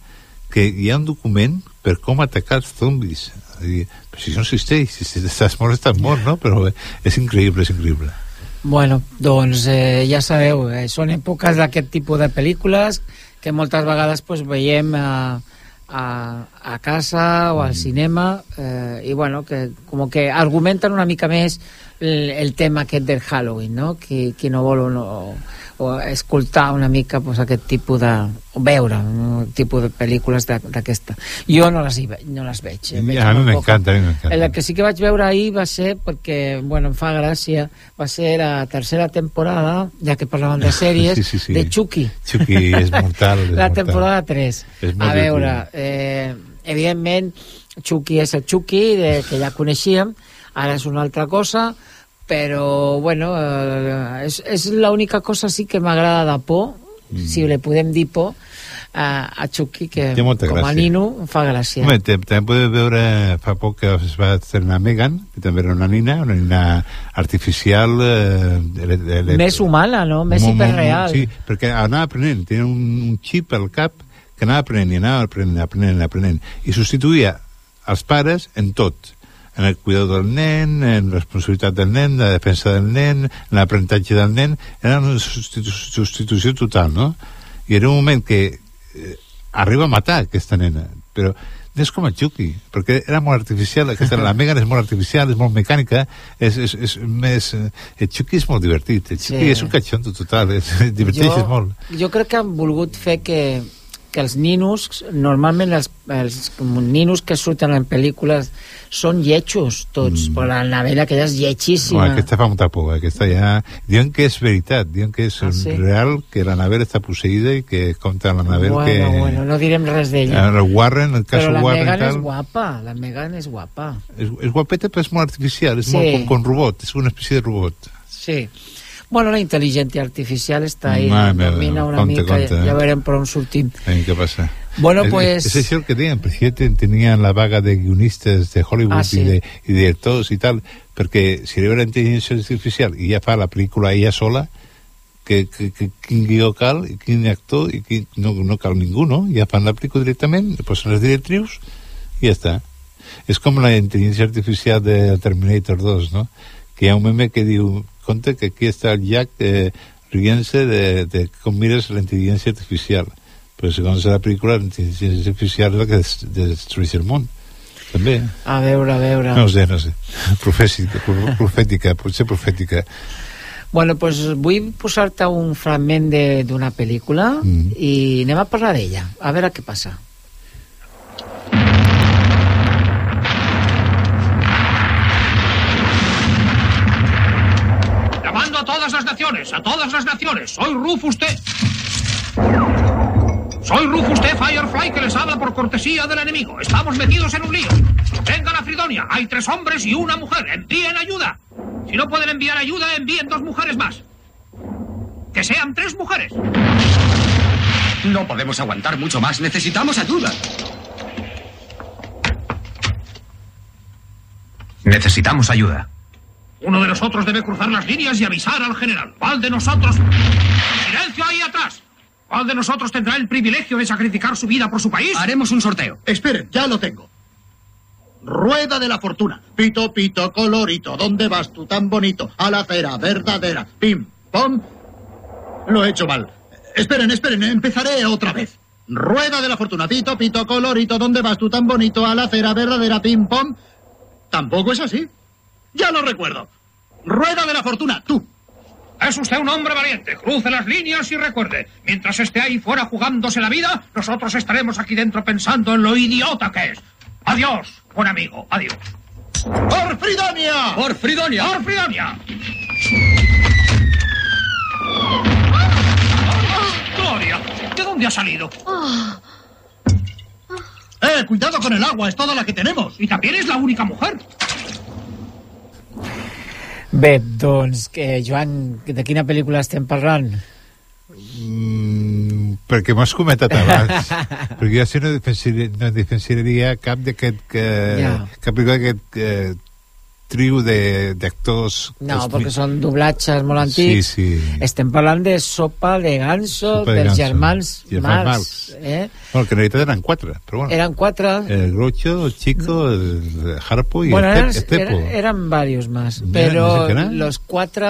[SPEAKER 11] que hi ha un document per com atacar els zombis. O sigui, però si això no existeix si estàs mort, estàs mort, no? però és increïble, és increïble
[SPEAKER 10] Bueno, doncs eh, ja sabeu, eh, són èpoques d'aquest tipus de pel·lícules que moltes vegades pues, veiem a, a, a casa o al cinema eh, i bueno, que com que argumenten una mica més el, el tema aquest del Halloween, no? Qui, qui no vol o, no, o escoltar una mica pues, aquest tipus de... o veure un tipus de pel·lícules d'aquesta. Jo no les, hi ve, no les veig. eh, veig
[SPEAKER 11] a mi m'encanta, a mi m'encanta
[SPEAKER 10] El que sí que vaig veure ahir va ser, perquè, bueno, em fa gràcia, va ser la tercera temporada, ja que parlàvem de sèries,
[SPEAKER 11] Sí, sí, sí.
[SPEAKER 10] de Chucky.
[SPEAKER 11] Chucky és mortal, és
[SPEAKER 10] la
[SPEAKER 11] mortal.
[SPEAKER 10] temporada 3.
[SPEAKER 11] És molt
[SPEAKER 10] A veure, eh, evidentment, Chucky és el Chucky de, que ja coneixíem, ara és una altra cosa, però, bueno, eh, és, és l'única cosa sí que m'agrada de por, si le podem dir por, a, a Chucky, que com a
[SPEAKER 11] gràcia.
[SPEAKER 10] nino em fa gràcia.
[SPEAKER 11] Home, te- també podeu veure fa poc que es va estrenar Megan, que també era una nina, una nina artificial... Eh, ele- ele-
[SPEAKER 10] Més humana, no? Més
[SPEAKER 11] molt, molt,
[SPEAKER 10] hiperreal.
[SPEAKER 11] Sí, perquè anava aprenent, tenia un, un xip al cap que anava aprenent i anava aprenent, aprenent, aprenent, i substituïa els pares en tot en el cuidado del nen, en la responsabilitat del nen, la defensa del nen, en l'aprenentatge del nen, era una substitu substitució total, no? I era un moment que eh, arriba a matar aquesta nena, però no és com el Chucky, perquè era molt artificial, aquesta, la Megan és molt artificial, és molt mecànica, és, és, és més... eh, El Chucky és molt divertit, el Chucky
[SPEAKER 10] Sí.
[SPEAKER 11] és un catxondo total, és, diverteixes molt.
[SPEAKER 10] jo crec que han volgut fer que els ninos, normalment els, els ninos que surten en pel·lícules són lletjos tots, mm. però la Anabel aquella és lletjíssima.
[SPEAKER 11] Bueno, aquesta fa molta por, aquesta ja... Diuen que és veritat, diuen que és
[SPEAKER 10] Ah, sí?
[SPEAKER 11] real, que l'Anabel està posseïda i que compta l'Anabel
[SPEAKER 10] bueno,
[SPEAKER 11] que...
[SPEAKER 10] bueno, no direm res d'ella.
[SPEAKER 11] El Warren, el cas
[SPEAKER 10] Però la
[SPEAKER 11] Warren
[SPEAKER 10] Megan
[SPEAKER 11] tal,
[SPEAKER 10] és guapa, la Megan és guapa.
[SPEAKER 11] és, és guapeta però és molt artificial, és
[SPEAKER 10] Sí.
[SPEAKER 11] molt com, com robot, és una espècie de robot.
[SPEAKER 10] Sí. Bueno, la intel·ligència artificial està ahí,
[SPEAKER 11] Mare
[SPEAKER 10] domina una
[SPEAKER 11] compte,
[SPEAKER 10] mica,
[SPEAKER 11] compte,
[SPEAKER 10] ja
[SPEAKER 11] eh?
[SPEAKER 10] veurem per on sortim.
[SPEAKER 11] Què passa?
[SPEAKER 10] Bueno,
[SPEAKER 11] Es-
[SPEAKER 10] pues-
[SPEAKER 11] Es, es eso que digan, presidente tenían la vaga de guionistas de Hollywood
[SPEAKER 10] Ah, sí.
[SPEAKER 11] y, de, y directors i tal, perquè si era la intel·ligència artificial i ja fa la pel·lícula ella sola, que, que, que quin guió cal, i quin actor, i quin, no, no cal ningú, no? Ja fan la pel·lícula directament, posen les directrius i ja està. És com la intel·ligència artificial de Terminator 2, no? Que hi ha un meme que diu, compte que aquí està el Jack eh, rient-se de, de com mires la intel·ligència artificial. Però segons la pel·lícula, la intel·ligència artificial és la que des- destrueix el món. També.
[SPEAKER 10] A veure, a veure.
[SPEAKER 11] No sé, no sé. Profètica, pro- profètica, potser profètica.
[SPEAKER 10] Bueno, pues vull posar-te un fragment de- d'una pel·lícula
[SPEAKER 11] Mm.
[SPEAKER 10] i anem a parlar d'ella, a veure què passa.
[SPEAKER 17] A todas las naciones. Soy Rufus T. Soy Rufus T. Firefly que les habla por cortesía del enemigo. Estamos metidos en un lío. Vengan a Fridonia. Hay tres hombres y una mujer. Envíen ayuda. Si no pueden enviar ayuda, envíen dos mujeres más. Que sean tres mujeres.
[SPEAKER 18] No podemos aguantar mucho más. Necesitamos ayuda.
[SPEAKER 17] Necesitamos ayuda. Uno de nosotros debe cruzar las líneas y avisar al general. ¿Cuál de nosotros? ¡Silencio ahí atrás! ¿Cuál de nosotros tendrá el privilegio de sacrificar su vida por su país?
[SPEAKER 18] Haremos un sorteo.
[SPEAKER 19] Esperen, ya lo tengo. Rueda de la fortuna. Pito, pito, colorito. ¿Dónde vas tú tan bonito? A la acera verdadera. Pim, pom. Lo he hecho mal. Esperen, esperen, empezaré otra vez. Rueda de la fortuna. Pito, pito, colorito. ¿Dónde vas tú tan bonito? A la acera verdadera. Pim, pom. Tampoco es así. Ya lo recuerdo. Rueda de la fortuna. Tú.
[SPEAKER 17] Es usted un hombre valiente. Cruce las líneas y recuerde, mientras esté ahí fuera jugándose la vida, nosotros estaremos aquí dentro pensando en lo idiota que es. Adiós, buen amigo. Adiós.
[SPEAKER 19] ¡Por Fridonia!
[SPEAKER 18] ¡Por Fridonia!
[SPEAKER 17] ¡Por Fridonia! Gloria, ¿de dónde ha salido?
[SPEAKER 19] ¡Eh, cuidado con el agua! Es toda la que tenemos.
[SPEAKER 17] Y también es la única mujer.
[SPEAKER 10] Bé, doncs, que, Joan, de quina pel·lícula estem parlant?
[SPEAKER 11] Mm, perquè m'has comentat abans. perquè jo si no defensaria, no defensaria cap d'aquest... Que,
[SPEAKER 10] Ja.
[SPEAKER 11] Cap d'aquest eh, trio de- d'actors...
[SPEAKER 10] No,
[SPEAKER 11] els
[SPEAKER 10] perquè són doblatges molt
[SPEAKER 11] Sí,
[SPEAKER 10] antics.
[SPEAKER 11] sí.
[SPEAKER 10] Estem parlant de Sopa de Ganso,
[SPEAKER 11] Sopa de
[SPEAKER 10] dels
[SPEAKER 11] Ganso.
[SPEAKER 10] germans
[SPEAKER 11] Germans
[SPEAKER 10] Marx.
[SPEAKER 11] Marx.
[SPEAKER 10] Eh?
[SPEAKER 11] Bueno, que en realitat eren quatre, però bueno.
[SPEAKER 10] Eren quatre...
[SPEAKER 11] El Groucho, el Chico, el Harpo i
[SPEAKER 10] bueno,
[SPEAKER 11] el,
[SPEAKER 10] eran,
[SPEAKER 11] Tep- el Tepo.
[SPEAKER 10] eran, eran varios más, pero
[SPEAKER 11] no sé
[SPEAKER 10] los cuatro,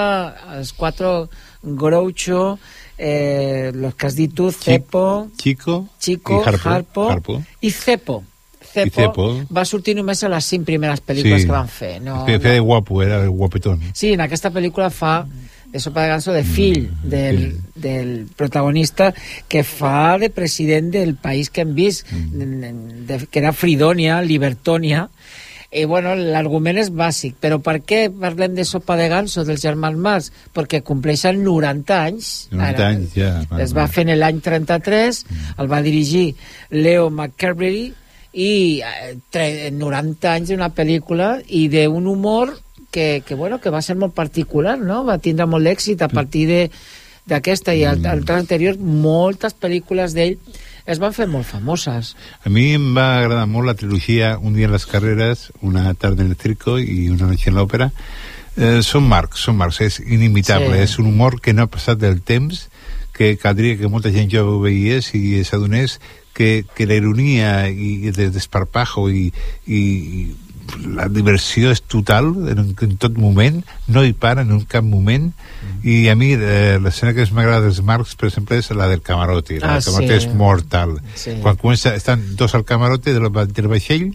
[SPEAKER 10] los cuatro Groucho, eh, los que has Cepo,
[SPEAKER 11] Chico,
[SPEAKER 10] Chico,
[SPEAKER 11] i Harpo.
[SPEAKER 10] Harpo,
[SPEAKER 11] Harpo.
[SPEAKER 10] i Cepo. Cepo,
[SPEAKER 11] Cepo.
[SPEAKER 10] va sortir només a les cinc primeres pel·lícules que van fer. No,
[SPEAKER 11] Feia, feia de guapo, era el guapetón.
[SPEAKER 10] Sí, en aquesta pel·lícula fa de sopa de ganso de fill del, del protagonista que fa de president del país que hem vist de, que era Fridonia, Libertonia i bueno, l'argument és bàsic però per què parlem de sopa de ganso dels germans Marx? perquè compleixen 90 anys
[SPEAKER 11] 90
[SPEAKER 10] Ara,
[SPEAKER 11] anys, ja.
[SPEAKER 10] es va fer en l'any 33 el va dirigir Leo McCarberry i eh, tre- 90 anys d'una pel·lícula i d'un humor que, que, bueno, que va ser molt particular, no? Va tindre molt d'èxit a partir de d'aquesta i al- altres anteriors, moltes pel·lícules d'ell es van fer molt famoses.
[SPEAKER 11] A mi em va agradar molt la trilogia Un dia en les carreres, Una tarde en el circo i Una noche en l'òpera. Eh, són marcs, són marcs, és inimitable,
[SPEAKER 10] Sí.
[SPEAKER 11] és un humor que no ha passat del temps, que caldria que molta gent jove ho veiés i s'adonés que, que la ironia i, el desparpajo i, i, la diversió és total en, en tot moment, no hi para en un cap moment i a mi eh, l'escena que més m'agrada dels Marx per exemple és la del camarote la
[SPEAKER 10] Ah,
[SPEAKER 11] del camarote
[SPEAKER 10] sí.
[SPEAKER 11] és mortal
[SPEAKER 10] Sí.
[SPEAKER 11] quan comença, estan dos al camarote del, del vaixell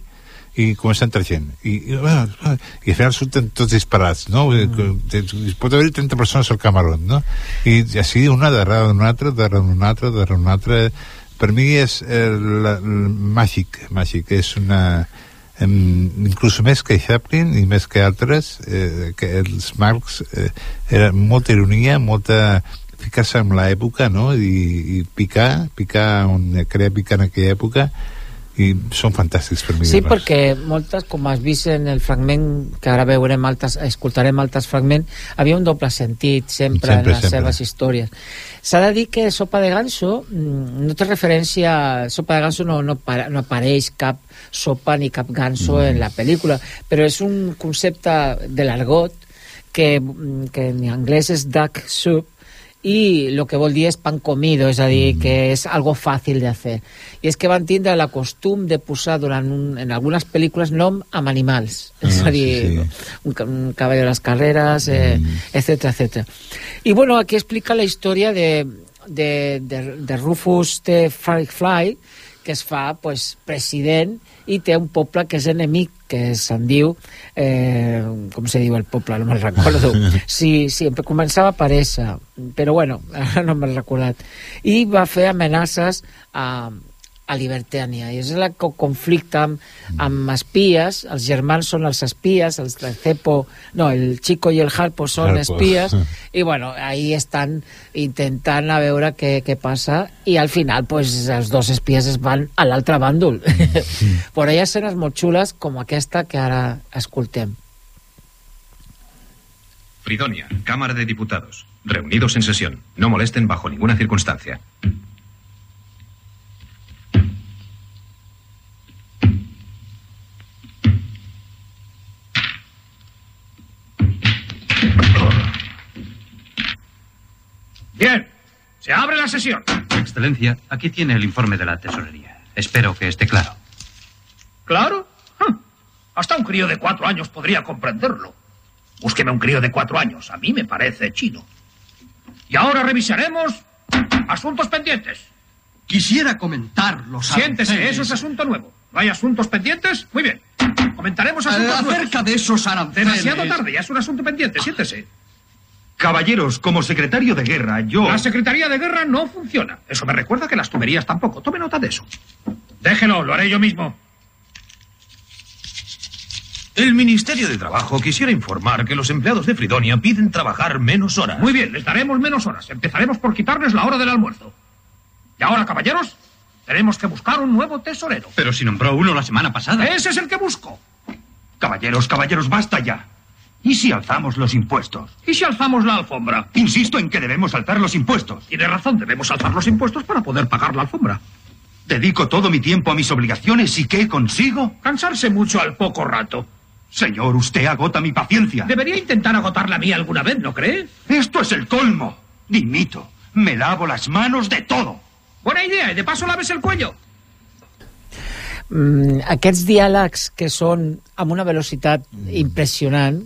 [SPEAKER 11] i comença a entrar gent i, i, i al final surten tots disparats no? Mm. pot haver 30 persones al camarot no? i així una darrere d'una altra darrere d'una altra darrere d'una altra per mi és eh, la, el màgic màgic, és una em, inclús més que Chaplin i més que altres eh, que els Marx eh, era molta ironia molta ficar-se en l'època no? I, i picar picar on creia picar en aquella època i són fantàstics per mi
[SPEAKER 10] Sí, perquè moltes, com has vist en el fragment, que ara veurem altres, escoltarem altres fragments, havia un doble sentit sempre,
[SPEAKER 11] Sempre,
[SPEAKER 10] en les
[SPEAKER 11] sempre.
[SPEAKER 10] seves històries. S'ha de dir que Sopa de Ganso mm, no té referència... Sopa de Ganso no, no, no apareix cap sopa ni cap ganso
[SPEAKER 11] Mm.
[SPEAKER 10] en la pel·lícula, però és un concepte de l'argot que, mm, que en anglès és duck soup, i el que vol dir és pan comido, és a dir, que és algo fàcil de fer. I és que van tindre la costum de posar durant un, en algunes pel·lícules nom amb animals, és
[SPEAKER 11] Ah,
[SPEAKER 10] a dir,
[SPEAKER 11] sí, sí.
[SPEAKER 10] un, un cavall de les carreras, eh, etcètera, etcètera. I bueno, aquí explica la història de, de, de, de Rufus T. Fly, que es fa pues, president i té un poble que és enemic, que se'n diu, eh, com se diu el poble, no me'n recordo. Sí, sí, començava a aparèixer, però bueno, ara no me'n recordat. I va fer amenaces a, a Libertània, i és el co- conflicte amb, amb espies, els germans són els espies, els del Cepo, no, el Chico i el Harpo són
[SPEAKER 11] Harpo.
[SPEAKER 10] espies, i bueno, ahí estan intentant a veure què, què passa i al final pues, els dos espies es van a l'altre bàndol però hi ha escenes molt xules com aquesta que ara escoltem
[SPEAKER 20] Fridonia, Cámara de Diputados. Reunidos en sesión. No molesten bajo ninguna circunstancia.
[SPEAKER 17] Bien, se abre la sesión.
[SPEAKER 21] Excelencia, aquí tiene el informe de la tesorería. Espero que esté claro.
[SPEAKER 17] ¿Claro? Hm. Hasta un crío de cuatro años podría comprenderlo. Búsqueme un crío de cuatro años. A mí me parece chino. Y ahora revisaremos asuntos pendientes.
[SPEAKER 18] Quisiera comentar los
[SPEAKER 17] Siéntese,
[SPEAKER 18] aranceles.
[SPEAKER 17] eso es asunto nuevo. ¿No hay asuntos pendientes? Muy bien. Comentaremos asuntos
[SPEAKER 18] Eh,
[SPEAKER 17] nuevos.
[SPEAKER 18] acerca de esos aranceles.
[SPEAKER 17] Demasiado tarde, ya es un asunto pendiente. Siéntese.
[SPEAKER 13] Caballeros, como secretario de guerra, yo...
[SPEAKER 17] La Secretaría de Guerra no funciona. Eso me recuerda que las tuberías tampoco. Tome nota de eso. Déjelo, lo haré yo mismo.
[SPEAKER 20] El Ministerio de Trabajo quisiera informar que los empleados de Fridonia piden trabajar menos horas.
[SPEAKER 17] Muy bien, les daremos menos horas. Empezaremos por quitarles la hora del almuerzo. Y ahora, caballeros, tenemos que buscar un nuevo tesorero.
[SPEAKER 18] Pero si nombró uno la semana pasada.
[SPEAKER 17] Ese es el que busco.
[SPEAKER 13] Caballeros, caballeros, basta ya. ¿Y si alzamos los impuestos?
[SPEAKER 17] ¿Y si alzamos la alfombra?
[SPEAKER 13] Insisto en que debemos alzar los impuestos.
[SPEAKER 17] Tiene razón, debemos alzar los impuestos para poder pagar la alfombra.
[SPEAKER 13] Dedico todo mi tiempo a mis obligaciones y ¿qué consigo?
[SPEAKER 17] Cansarse mucho al poco rato.
[SPEAKER 13] Señor, usted agota mi paciencia.
[SPEAKER 17] Debería intentar agotar la mía alguna vez, ¿no cree?
[SPEAKER 13] Esto es el colmo. Dimito. Me lavo las manos de todo.
[SPEAKER 17] Buena idea, y de paso laves el cuello.
[SPEAKER 10] mm, aquests diàlegs que són amb una velocitat impressionant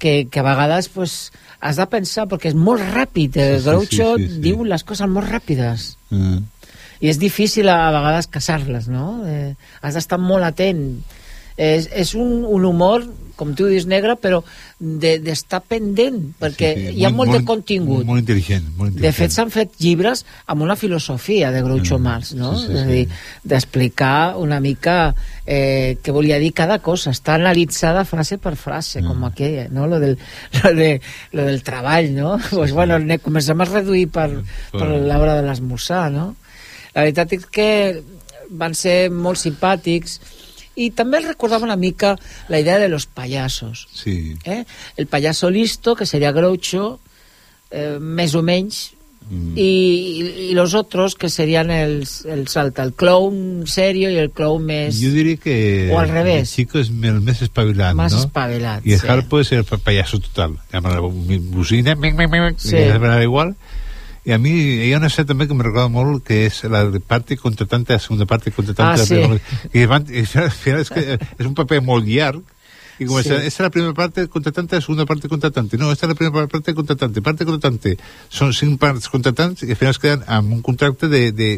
[SPEAKER 10] que, que a vegades pues, has de pensar perquè és molt ràpid el
[SPEAKER 11] Sí,
[SPEAKER 10] Groucho
[SPEAKER 11] sí, sí, sí.
[SPEAKER 10] diu les coses molt ràpides
[SPEAKER 11] Mm.
[SPEAKER 10] i és difícil a vegades casar-les no? Eh, has d'estar molt atent és, és un, un humor com tu dius negre però de- d'estar de, pendent perquè
[SPEAKER 11] Sí, sí,
[SPEAKER 10] hi ha molt, de contingut
[SPEAKER 11] Molt intel·ligent. Molt
[SPEAKER 10] de fet,
[SPEAKER 11] intel·ligent.
[SPEAKER 10] s'han fet llibres amb una filosofia de Groucho Marx, no?
[SPEAKER 11] sí, sí,
[SPEAKER 10] és a
[SPEAKER 11] sí.
[SPEAKER 10] dir, d'explicar una mica eh, què volia dir cada cosa. Està analitzada frase per frase, com aquella, no? Lo del, lo, de, lo del treball, no? pues, bueno, ne comencem a reduir per, per l'hora de l'esmorzar, no? La veritat és que van ser molt simpàtics i també recordava una mica la idea de los payasos.
[SPEAKER 11] Sí.
[SPEAKER 10] Eh? El payaso listo, que seria Groucho, eh, més o menys y, y, y los otros que serían el, el salta, el clown serio y el clown més...
[SPEAKER 11] Yo diría que
[SPEAKER 10] O al revés.
[SPEAKER 11] el chico es el més espavilat,
[SPEAKER 10] Más
[SPEAKER 11] ¿no?
[SPEAKER 10] espavilat,
[SPEAKER 11] Y el
[SPEAKER 10] sí.
[SPEAKER 11] Harpo es el payaso total. Llama la bocina,
[SPEAKER 10] Sí.
[SPEAKER 11] da igual. Y a mí hi ha una escena també que me recorda molt que és la de parte contratante, la segunda parte contratante.
[SPEAKER 10] Ah, sí.
[SPEAKER 11] I, van, i al final és, que és un paper molt llarg y como
[SPEAKER 10] Sí.
[SPEAKER 11] es la primera parte contratante, la segunda parte contratante. No, esta es la primera parte contratante, parte contratante. Són cinc parts contratantes i al final es queden amb un contracte de, de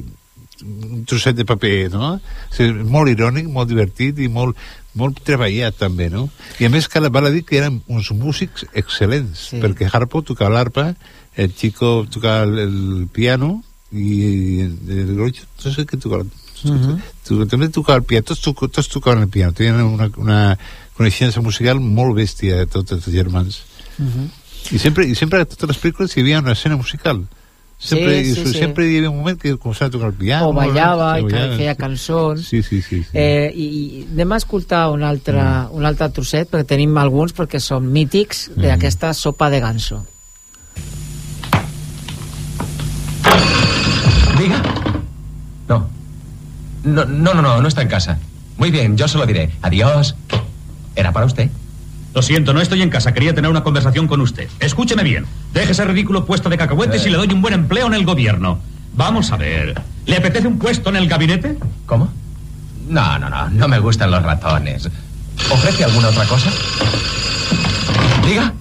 [SPEAKER 11] un trosset de paper, no? O sigui, molt irònic, molt divertit i molt, molt treballat també, no? I a més cal, val a dir que eren uns músics excel·lents, sí. perquè Harpo tocava l'arpa, el Chico tocava el, el piano i el, Groucho, no sé què tocava,
[SPEAKER 10] Mhm.
[SPEAKER 11] tu, també tocava el piano, tots, toc, tots tocaven el piano, tenien una, una coneixença musical molt bèstia de tots els germans.
[SPEAKER 10] Mhm.
[SPEAKER 11] I sempre, i sempre a totes les pel·lícules hi havia una escena musical. Sempre,
[SPEAKER 10] Sí, sí,
[SPEAKER 11] i
[SPEAKER 10] sí.
[SPEAKER 11] sempre hi havia un moment que començava a tocar el piano.
[SPEAKER 10] o ballava i
[SPEAKER 11] o
[SPEAKER 10] que
[SPEAKER 11] ballava,
[SPEAKER 10] feia cançons
[SPEAKER 11] Sí, sí, sí. sí.
[SPEAKER 10] Eh, i, i anem a escoltar un altre,
[SPEAKER 11] Mm.
[SPEAKER 10] un altre trosset perquè tenim alguns perquè són mítics
[SPEAKER 11] Mm.
[SPEAKER 10] d'aquesta sopa de ganso
[SPEAKER 22] No. No, no, no, no, no está en casa. Muy bien, yo se lo diré. Adiós. ¿Era para usted?
[SPEAKER 21] Lo siento, no estoy en casa. Quería tener una conversación con usted. Escúcheme bien. Deje ese ridículo puesto de cacahuetes
[SPEAKER 22] Eh.
[SPEAKER 21] y le doy un buen empleo en el gobierno. Vamos a ver. ¿Le apetece un puesto en el gabinete?
[SPEAKER 22] ¿Cómo? No, no, no, no me gustan los ratones. ¿Ofrece alguna otra cosa? ¿Diga?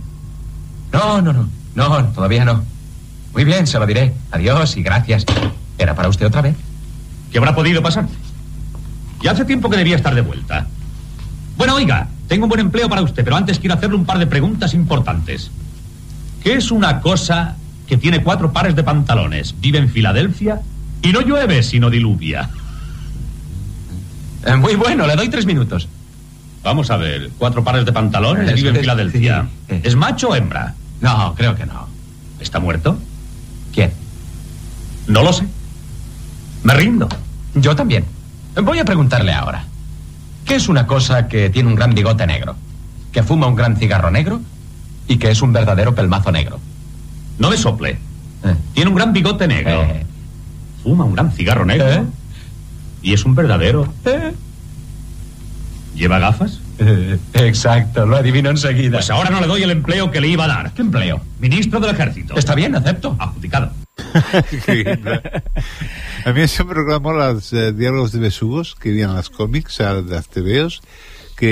[SPEAKER 22] No, no, no. No, todavía no. Muy bien, se lo diré. Adiós y gracias. ¿Era para usted otra vez?
[SPEAKER 21] ¿Qué habrá podido pasar? Ya hace tiempo que debía estar de vuelta. Bueno, oiga, tengo un buen empleo para usted, pero antes quiero hacerle un par de preguntas importantes. ¿Qué es una cosa que tiene cuatro pares de pantalones, vive en Filadelfia y no llueve sino diluvia?
[SPEAKER 22] Eh, muy bueno, le doy tres minutos.
[SPEAKER 21] Vamos a ver, cuatro pares de pantalones,
[SPEAKER 22] Es-
[SPEAKER 21] vive en
[SPEAKER 22] es-
[SPEAKER 21] Filadelfia.
[SPEAKER 22] sí, eh.
[SPEAKER 21] ¿Es macho o hembra?
[SPEAKER 22] No, creo que no.
[SPEAKER 21] ¿Está muerto?
[SPEAKER 22] ¿Quién?
[SPEAKER 21] No lo sé. Me rindo.
[SPEAKER 22] Yo también. Voy a preguntarle ahora. ¿Qué es una cosa que tiene un gran bigote negro? ¿Que fuma un gran cigarro negro? ¿Y que es un verdadero pelmazo negro?
[SPEAKER 21] No me sople. Tiene un gran bigote negro.
[SPEAKER 22] Eh.
[SPEAKER 21] Fuma un gran cigarro negro.
[SPEAKER 22] Eh.
[SPEAKER 21] Y es un verdadero. ¿Lleva gafas?
[SPEAKER 22] Eh, exacto, lo adivino enseguida.
[SPEAKER 21] Pues ahora no le doy el empleo que le iba a dar.
[SPEAKER 22] ¿Qué empleo?
[SPEAKER 21] Ministro del Ejército.
[SPEAKER 22] Está bien, acepto.
[SPEAKER 21] Adjudicado.
[SPEAKER 11] A mi em recorda molt els eh, diàlegs de besugos que hi havia als còmics, a les TVOs, que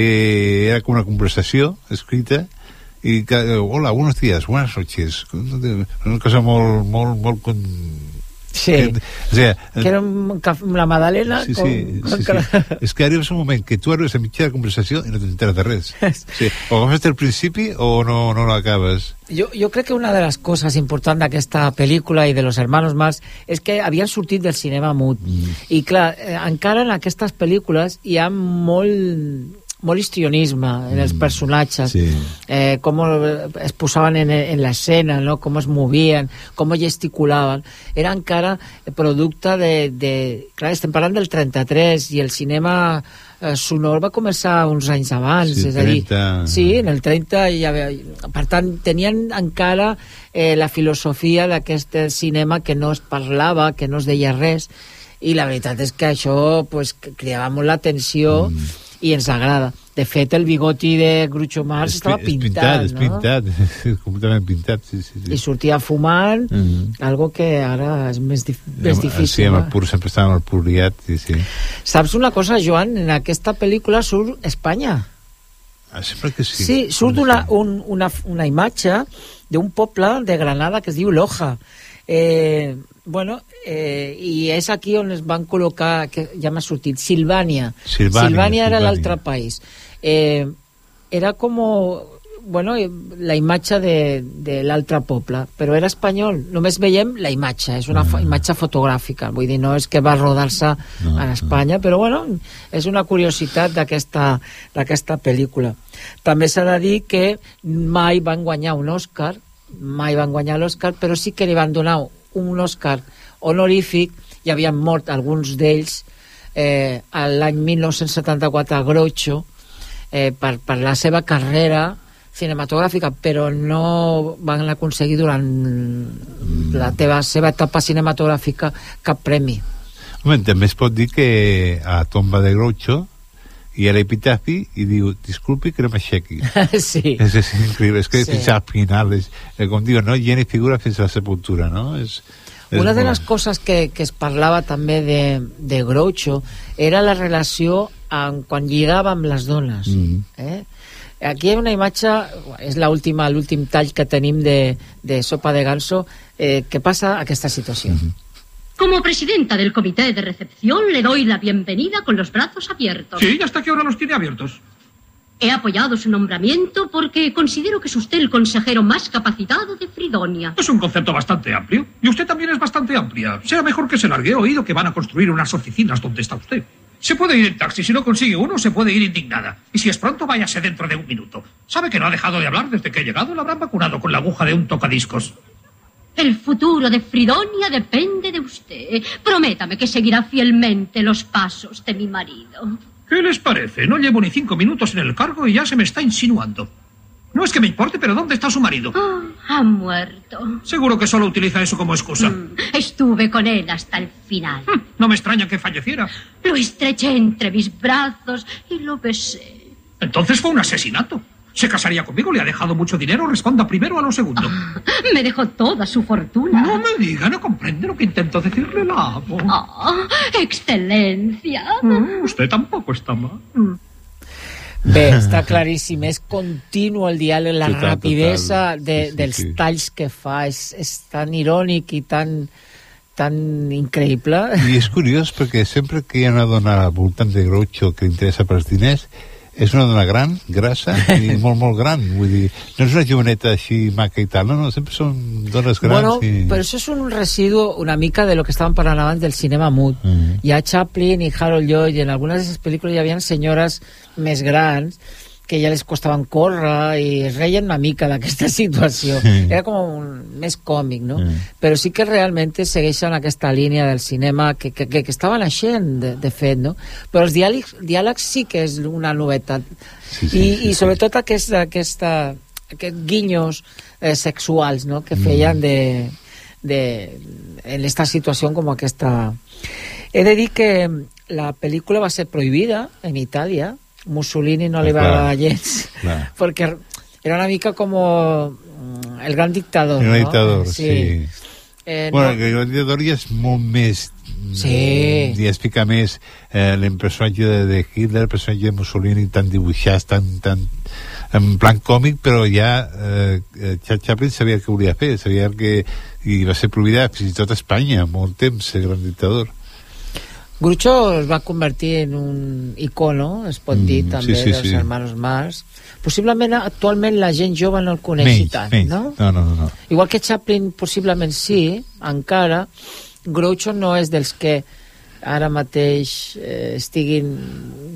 [SPEAKER 11] era com una conversació escrita i que, eh, hola, buenos días, buenas noches. Una cosa molt, molt, molt...
[SPEAKER 10] Sí.
[SPEAKER 11] Que, o sea,
[SPEAKER 10] que era un, caf- la Madalena
[SPEAKER 11] Sí, sí,
[SPEAKER 10] con
[SPEAKER 11] sí, sí. És que arribes un moment que tu arribes a mitjà de conversació i no t'enteres de res. Sí. O agafes el principi o no, no l'acabes.
[SPEAKER 10] Jo, jo crec que una de les coses importants d'aquesta pel·lícula i de los hermanos Marx és que havien sortit del cinema mut. Mm. I clar, eh, encara en aquestes pel·lícules hi ha molt molt histrionisme en els personatges
[SPEAKER 11] Sí.
[SPEAKER 10] eh, com es posaven en, en l'escena no? com es movien, com gesticulaven era encara producte de, de... clar, estem parlant del 33 i el cinema eh, sonor va començar uns anys abans
[SPEAKER 11] Sí,
[SPEAKER 10] és a dir,
[SPEAKER 11] 30.
[SPEAKER 10] sí, en el 30 ja, per tant tenien encara eh, la filosofia d'aquest cinema que no es parlava, que no es deia res i la veritat és que això pues, cridava molt l'atenció mm. I ens agrada. De fet, el bigoti de Groucho Marx estava
[SPEAKER 11] és
[SPEAKER 10] pintat,
[SPEAKER 11] és
[SPEAKER 10] no?
[SPEAKER 11] pintat, és completament pintat, sí, sí. sí.
[SPEAKER 10] I sortia fumant,
[SPEAKER 11] Mm.
[SPEAKER 10] algo que ara és més, dif més
[SPEAKER 11] Sí,
[SPEAKER 10] difícil.
[SPEAKER 11] amb el
[SPEAKER 10] no?
[SPEAKER 11] pur, sempre estàvem al pur liat, sí, sí.
[SPEAKER 10] Saps una cosa, Joan? En aquesta pel·lícula surt Espanya.
[SPEAKER 11] Ah, sempre que sí.
[SPEAKER 10] Sí, surt una, un, una, una imatge d'un poble de Granada que es diu Loja. Eh, bueno, eh, i és aquí on es van col·locar, que ja m'ha sortit, Silvània.
[SPEAKER 11] Silvània,
[SPEAKER 10] Silvània era l'altre país. Eh, era com bueno, eh, la imatge de, de l'altre poble, però era espanyol. Només veiem la imatge, és una fo imatge fotogràfica, vull dir, no és que va rodar-se
[SPEAKER 11] No,
[SPEAKER 10] en Espanya, però bueno, és una curiositat d'aquesta pel·lícula. També s'ha de dir que mai van guanyar un Oscar, mai van guanyar l'Oscar, però sí que li van donar un Oscar honorífic, i havien mort alguns d'ells eh, l'any 1974 a Groucho, eh, per, per la seva carrera cinematogràfica, però no van aconseguir durant la teva seva etapa cinematogràfica cap premi.
[SPEAKER 11] Home, també es pot dir que a tomba de Groucho hi ha l'epitafi i diu, disculpi que no m'aixequi.
[SPEAKER 10] sí.
[SPEAKER 11] És, és increïble, és que
[SPEAKER 10] Sí.
[SPEAKER 11] fins al final, és, eh, com diu, no ha ni figura fins a la sepultura, no? És, és
[SPEAKER 10] Una de les coses que, que es parlava també de, de Groucho era la relació amb, quan lligava amb les dones.
[SPEAKER 11] Mm.
[SPEAKER 10] Eh? Aquí hi ha una imatge, és l'última l'últim tall que tenim de, de Sopa de Ganso, eh, que passa aquesta situació.
[SPEAKER 23] Como presidenta del comité de recepción le doy la bienvenida con los brazos abiertos.
[SPEAKER 17] Sí, ¿y hasta qué hora los tiene abiertos?
[SPEAKER 23] He apoyado su nombramiento porque considero que es usted el consejero más capacitado de Fridonia.
[SPEAKER 17] Es un concepto bastante amplio. Y usted también es bastante amplia. Será mejor que se largue. He oído que van a construir unas oficinas donde está usted. Se puede ir en taxi. Si no consigue uno, se puede ir indignada. Y si es pronto, váyase dentro de un minuto. ¿Sabe que no ha dejado de hablar desde que he llegado? La habrán vacunado con la aguja de un tocadiscos.
[SPEAKER 23] El futuro de Fridonia depende de usted. Prométame que seguirá fielmente los pasos de mi marido.
[SPEAKER 17] ¿Qué les parece? No llevo ni cinco minutos en el cargo y ya se me está insinuando. No es que me importe, pero ¿dónde está su marido?
[SPEAKER 23] Ah, ha muerto.
[SPEAKER 17] Seguro que solo utiliza eso como excusa.
[SPEAKER 23] Estuve con él hasta el final.
[SPEAKER 17] No me extraña que falleciera.
[SPEAKER 23] Lo estreché entre mis brazos y lo besé.
[SPEAKER 17] Entonces fue un asesinato. ¿Se casaría conmigo? ¿Le ha dejado mucho dinero? Responda primero a lo segundo.
[SPEAKER 23] Me dejó toda su fortuna.
[SPEAKER 17] No me diga, no comprende lo que intento decirle, la amo.
[SPEAKER 23] Ah, excelencia.
[SPEAKER 17] Usted tampoco está mal.
[SPEAKER 10] Bé, està claríssim, és continu el diàleg, la
[SPEAKER 11] Total,
[SPEAKER 10] rapidesa
[SPEAKER 11] total.
[SPEAKER 10] de,
[SPEAKER 11] Sí, sí,
[SPEAKER 10] dels
[SPEAKER 11] sí.
[SPEAKER 10] talls que fa, és, és tan irònic i tan, tan increïble.
[SPEAKER 11] I és curiós perquè sempre que hi ha una dona al voltant de Groucho que interessa pels diners, és una dona gran, grassa i molt, molt gran. Vull dir, no és una joveneta així maca i tal, no, no, sempre són dones grans.
[SPEAKER 10] Bueno,
[SPEAKER 11] i...
[SPEAKER 10] però això és un residu una mica de lo que estàvem parlant abans del cinema mut.
[SPEAKER 11] Mm.
[SPEAKER 10] Hi ha Chaplin i Harold Lloyd, i en algunes d'aquestes pel·lícules hi havia senyores més grans que ja les costaven córrer i es reien una mica d'aquesta situació.
[SPEAKER 11] Sí.
[SPEAKER 10] Era com un, més còmic, no?
[SPEAKER 11] Mm.
[SPEAKER 10] Però sí que realment segueixen aquesta línia del cinema que, que, que, que estava naixent, de, de fet, no? Però els diàlegs, diàlegs sí que és una novetat.
[SPEAKER 11] Sí, sí,
[SPEAKER 10] I,
[SPEAKER 11] sí,
[SPEAKER 10] i sobretot aquesta, aquesta, aquests guinyos eh, sexuals no? que feien de, de, en esta situació com aquesta. He de dir que la pel·lícula va ser prohibida en Itàlia, Mussolini no li va
[SPEAKER 11] Clar.
[SPEAKER 10] agradar gens,
[SPEAKER 11] Clar.
[SPEAKER 10] perquè era una mica com mm, el gran dictador.
[SPEAKER 11] El gran
[SPEAKER 10] no?
[SPEAKER 11] dictador, sí.
[SPEAKER 10] Eh,
[SPEAKER 11] bueno,
[SPEAKER 10] no-
[SPEAKER 11] que el dictador ja és molt més
[SPEAKER 10] Sí.
[SPEAKER 11] ja explica més eh, el personatge de, de Hitler, el personatge de Mussolini tan dibuixats, tan, tan en plan còmic, però ja eh, eh, Charles Chaplin sabia que volia fer, sabia que i va ser prohibida fins i tot a Espanya molt temps, el gran dictador
[SPEAKER 10] Groucho es va convertir en un icono, es pot dir,
[SPEAKER 11] Mm,
[SPEAKER 10] també,
[SPEAKER 11] sí, sí,
[SPEAKER 10] dels
[SPEAKER 11] sí.
[SPEAKER 10] hermanos Marx. Possiblement, actualment, la gent jove no el coneix
[SPEAKER 11] menys,
[SPEAKER 10] tant,
[SPEAKER 11] menys.
[SPEAKER 10] no?
[SPEAKER 11] no, no, no.
[SPEAKER 10] Igual que Chaplin, possiblement sí, encara, Groucho no és dels que ara mateix eh, estiguin...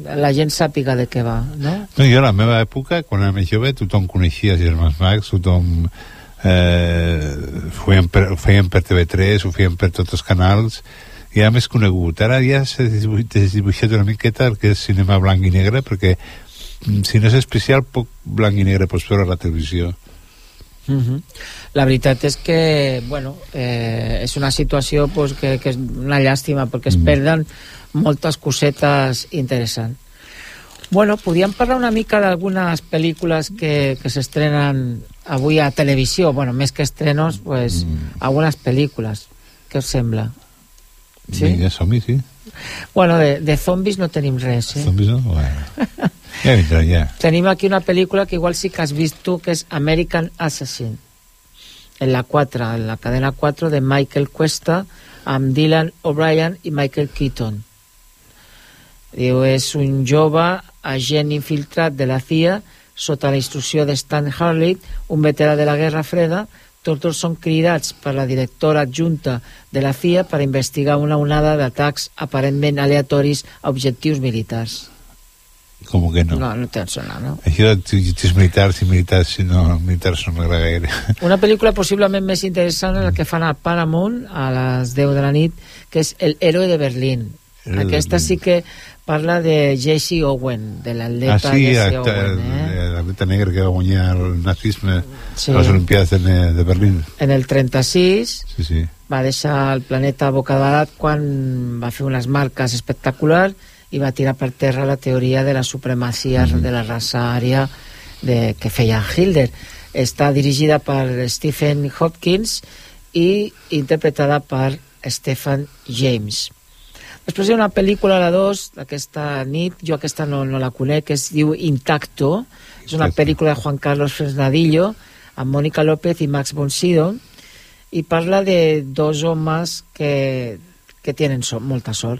[SPEAKER 10] la gent sàpiga de què va, no?
[SPEAKER 11] No, jo a la meva època, quan era més jove, tothom coneixia els germans Marx, tothom eh, feien, per, ho feien per TV3, ho feien per tots els canals, era més conegut. Ara ja s'ha desdibuixat una miqueta el que és cinema blanc i negre, perquè mm, si no és especial, poc blanc i negre pots veure a la televisió.
[SPEAKER 10] Uh -huh. La veritat és que, bueno, eh, és una situació pues, que, que és una llàstima, perquè es
[SPEAKER 11] Mm.
[SPEAKER 10] perden moltes cosetes interessants. Bueno, podríem parlar una mica d'algunes pel·lícules que, que s'estrenen avui a televisió, bueno, més que estrenos, pues,
[SPEAKER 11] Mm.
[SPEAKER 10] algunes pel·lícules. Què us sembla? Sí?
[SPEAKER 11] Som-hi, sí.
[SPEAKER 10] Bueno, de, de zombis no tenim res, eh?
[SPEAKER 11] Zombis, no? Bueno. Ja vindrà, ja.
[SPEAKER 10] Tenim aquí una pel·lícula que igual sí que has vist tu, que és American Assassin, en la 4, en la cadena 4 de Michael Cuesta, amb Dylan O'Brien i Michael Keaton. Diu, és un jove agent infiltrat de la CIA sota la instrucció de Stan Harley, un veterà de la Guerra Freda, tots dos són cridats per la directora adjunta de la CIA per investigar una onada d'atacs aparentment aleatoris a objectius militars.
[SPEAKER 11] Com que no?
[SPEAKER 10] No, no te'n sona, no?
[SPEAKER 11] Això jutges militars i militars, no, militars no m'agrada gaire.
[SPEAKER 10] Una pel·lícula possiblement més interessant és la que fan a Paramount a les 10 de la nit, que és El héroe de Berlín. Aquesta sí que parla de Jesse Owen, de
[SPEAKER 11] Ah,
[SPEAKER 10] l'atleta
[SPEAKER 11] sí,
[SPEAKER 10] Jesse
[SPEAKER 11] acte,
[SPEAKER 10] Owen. Eh?
[SPEAKER 11] l'actor Gaveta Negra que va guanyar el nazisme
[SPEAKER 10] Sí.
[SPEAKER 11] a les Olimpiades de, de Berlín.
[SPEAKER 10] En el 36
[SPEAKER 11] Sí, sí.
[SPEAKER 10] va deixar el planeta bocabadat quan va fer unes marques espectaculars i va tirar per terra la teoria de la supremacia de la raça ària de, que feia Hilder. Està dirigida per Stephen Hopkins i interpretada per Stephen James. Després hi ha una pel·lícula, la 2, d'aquesta nit, jo aquesta no, no la conec, que es diu Intacto, és una pel·lícula de Juan Carlos Fresnadillo, amb Mónica López i Max von Sydow, i parla de dos homes que, que tenen so, molta sort.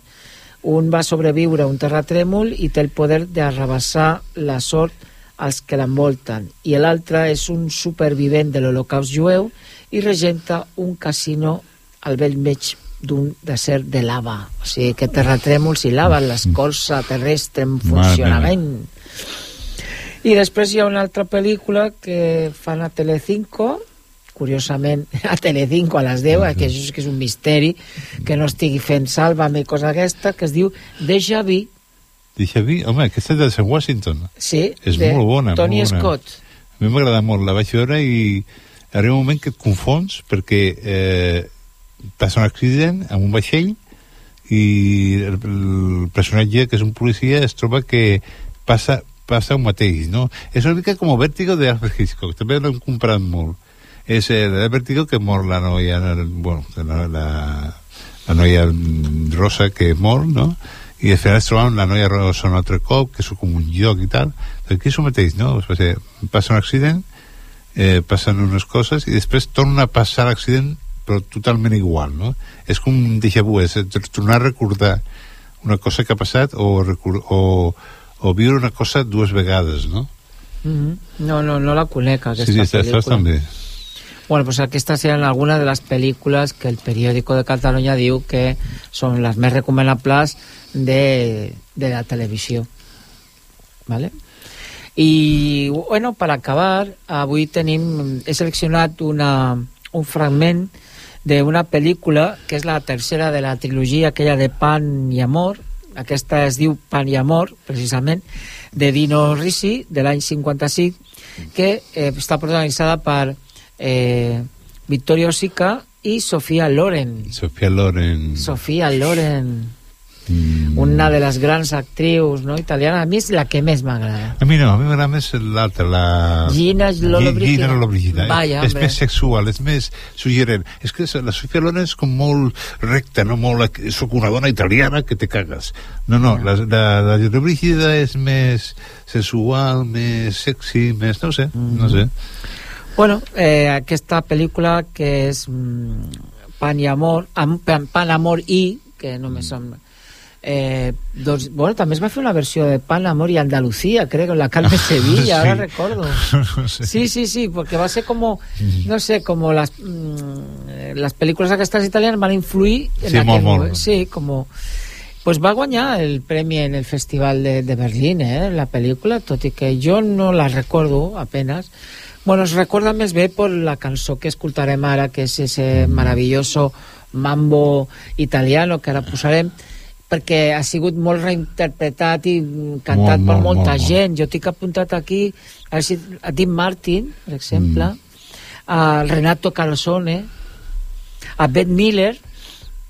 [SPEAKER 10] Un va sobreviure a un terratrèmol i té el poder d'arrabassar la sort als que l'envolten, i l'altre és un supervivent de l'Holocaust jueu i regenta un casino al vell mig d'un desert de lava. O sigui, que terratrèmols i lava, l'escorça terrestre en funcionament. I després hi ha una altra pel·lícula que fan a Telecinco, curiosament a Telecinco a les 10, que això és que és un misteri, que no estigui fent Sálvame i cosa aquesta, que es diu Deja Vu,
[SPEAKER 11] Deixa dir, home, aquesta és de Sam Washington.
[SPEAKER 10] sí,
[SPEAKER 11] És
[SPEAKER 10] de
[SPEAKER 11] molt bona.
[SPEAKER 10] Tony
[SPEAKER 11] molt bona.
[SPEAKER 10] Scott.
[SPEAKER 11] A mi m'agrada molt, la vaig veure i arriba un moment que et confons perquè eh, passa un accident amb un vaixell i el, el personatge, que és un policia, es troba que passa, passa un mateix, no? És una mica com Vértigo de Alfred Hitchcock, també l'hem comprat molt. És eh, el Vértigo que mor la noia, bueno, la, la, la noia rosa que mor, no? i final es troben la noia rosa un altre cop, que és com un joc i tal, però aquí és el mateix, no? Passa un accident, eh, passen unes coses i després torna a passar l'accident però totalment igual, no? És com un déjà vu, és tornar a recordar una cosa que ha passat o, o, o viure una cosa dues vegades, no?
[SPEAKER 10] Mhm. No, no, no la conec, aquesta
[SPEAKER 11] sí, sí,
[SPEAKER 10] pel·lícula.
[SPEAKER 11] bastant bé.
[SPEAKER 10] Bueno, pues aquestes seran algunas de las películas que el periódico de Cataluña diu que son las més recomanables de, de la televisió. ¿Vale? I, bueno, per acabar, avui tenim... He seleccionat una, un fragment d'una pel·lícula que és la tercera de la trilogia aquella de Pan i Amor. Aquesta es diu Pan i Amor precisament, de Dino Risi de l'any 55 que eh, està protagonitzada per eh, Vittorio Sica i Sofia Loren.
[SPEAKER 11] Sofia Loren.
[SPEAKER 10] Sofia Loren
[SPEAKER 11] Mm.
[SPEAKER 10] una de les grans actrius no, italianes, a mi és la que més m'agrada
[SPEAKER 11] A mi no, a mi m'agrada més l'altra, la...
[SPEAKER 10] Gina Lollobrigida.
[SPEAKER 11] Gina Lollobrigida.
[SPEAKER 10] Vaya,
[SPEAKER 11] és més sexual, és més suggerent. És que la Sofia Loren és com molt recta, no molt... Soc una dona italiana que te cagues. No, no, la, la, la Lollobrigida és més sensual, més sexy, més... No sé, no sé.
[SPEAKER 10] Bueno, eh, aquesta pel·lícula que és mm, Pan i Amor, am, Pan, Pan, Amor i, que només som... Eh, doncs, bueno, també es va fer una versió de Pan, Amor i Andalucía, crec, con la Carmen Sevilla,
[SPEAKER 11] Sí.
[SPEAKER 10] ahora recuerdo. Sí, sí, sí, porque va a ser como, no sé, como las, mm, las películas aquestes italianes van a influir en
[SPEAKER 11] Sí,
[SPEAKER 10] aquel
[SPEAKER 11] molt, molt.
[SPEAKER 10] moment. Sí, como... Pues va guanyar el premi en el Festival de, de Berlín, eh, la pel·lícula, tot i que jo no la recordo apenas. Bueno, es recorda més bé per la cançó que escoltarem ara, que és ese maravilloso mambo italiano que ara posarem, perquè ha sigut molt reinterpretat i mm, cantat
[SPEAKER 11] Molt,
[SPEAKER 10] per
[SPEAKER 11] molt,
[SPEAKER 10] molta
[SPEAKER 11] molt, molt.
[SPEAKER 10] gent. Jo tinc apuntat aquí a, Dean Martin, per exemple, a Renato Carosone, a Beth Miller,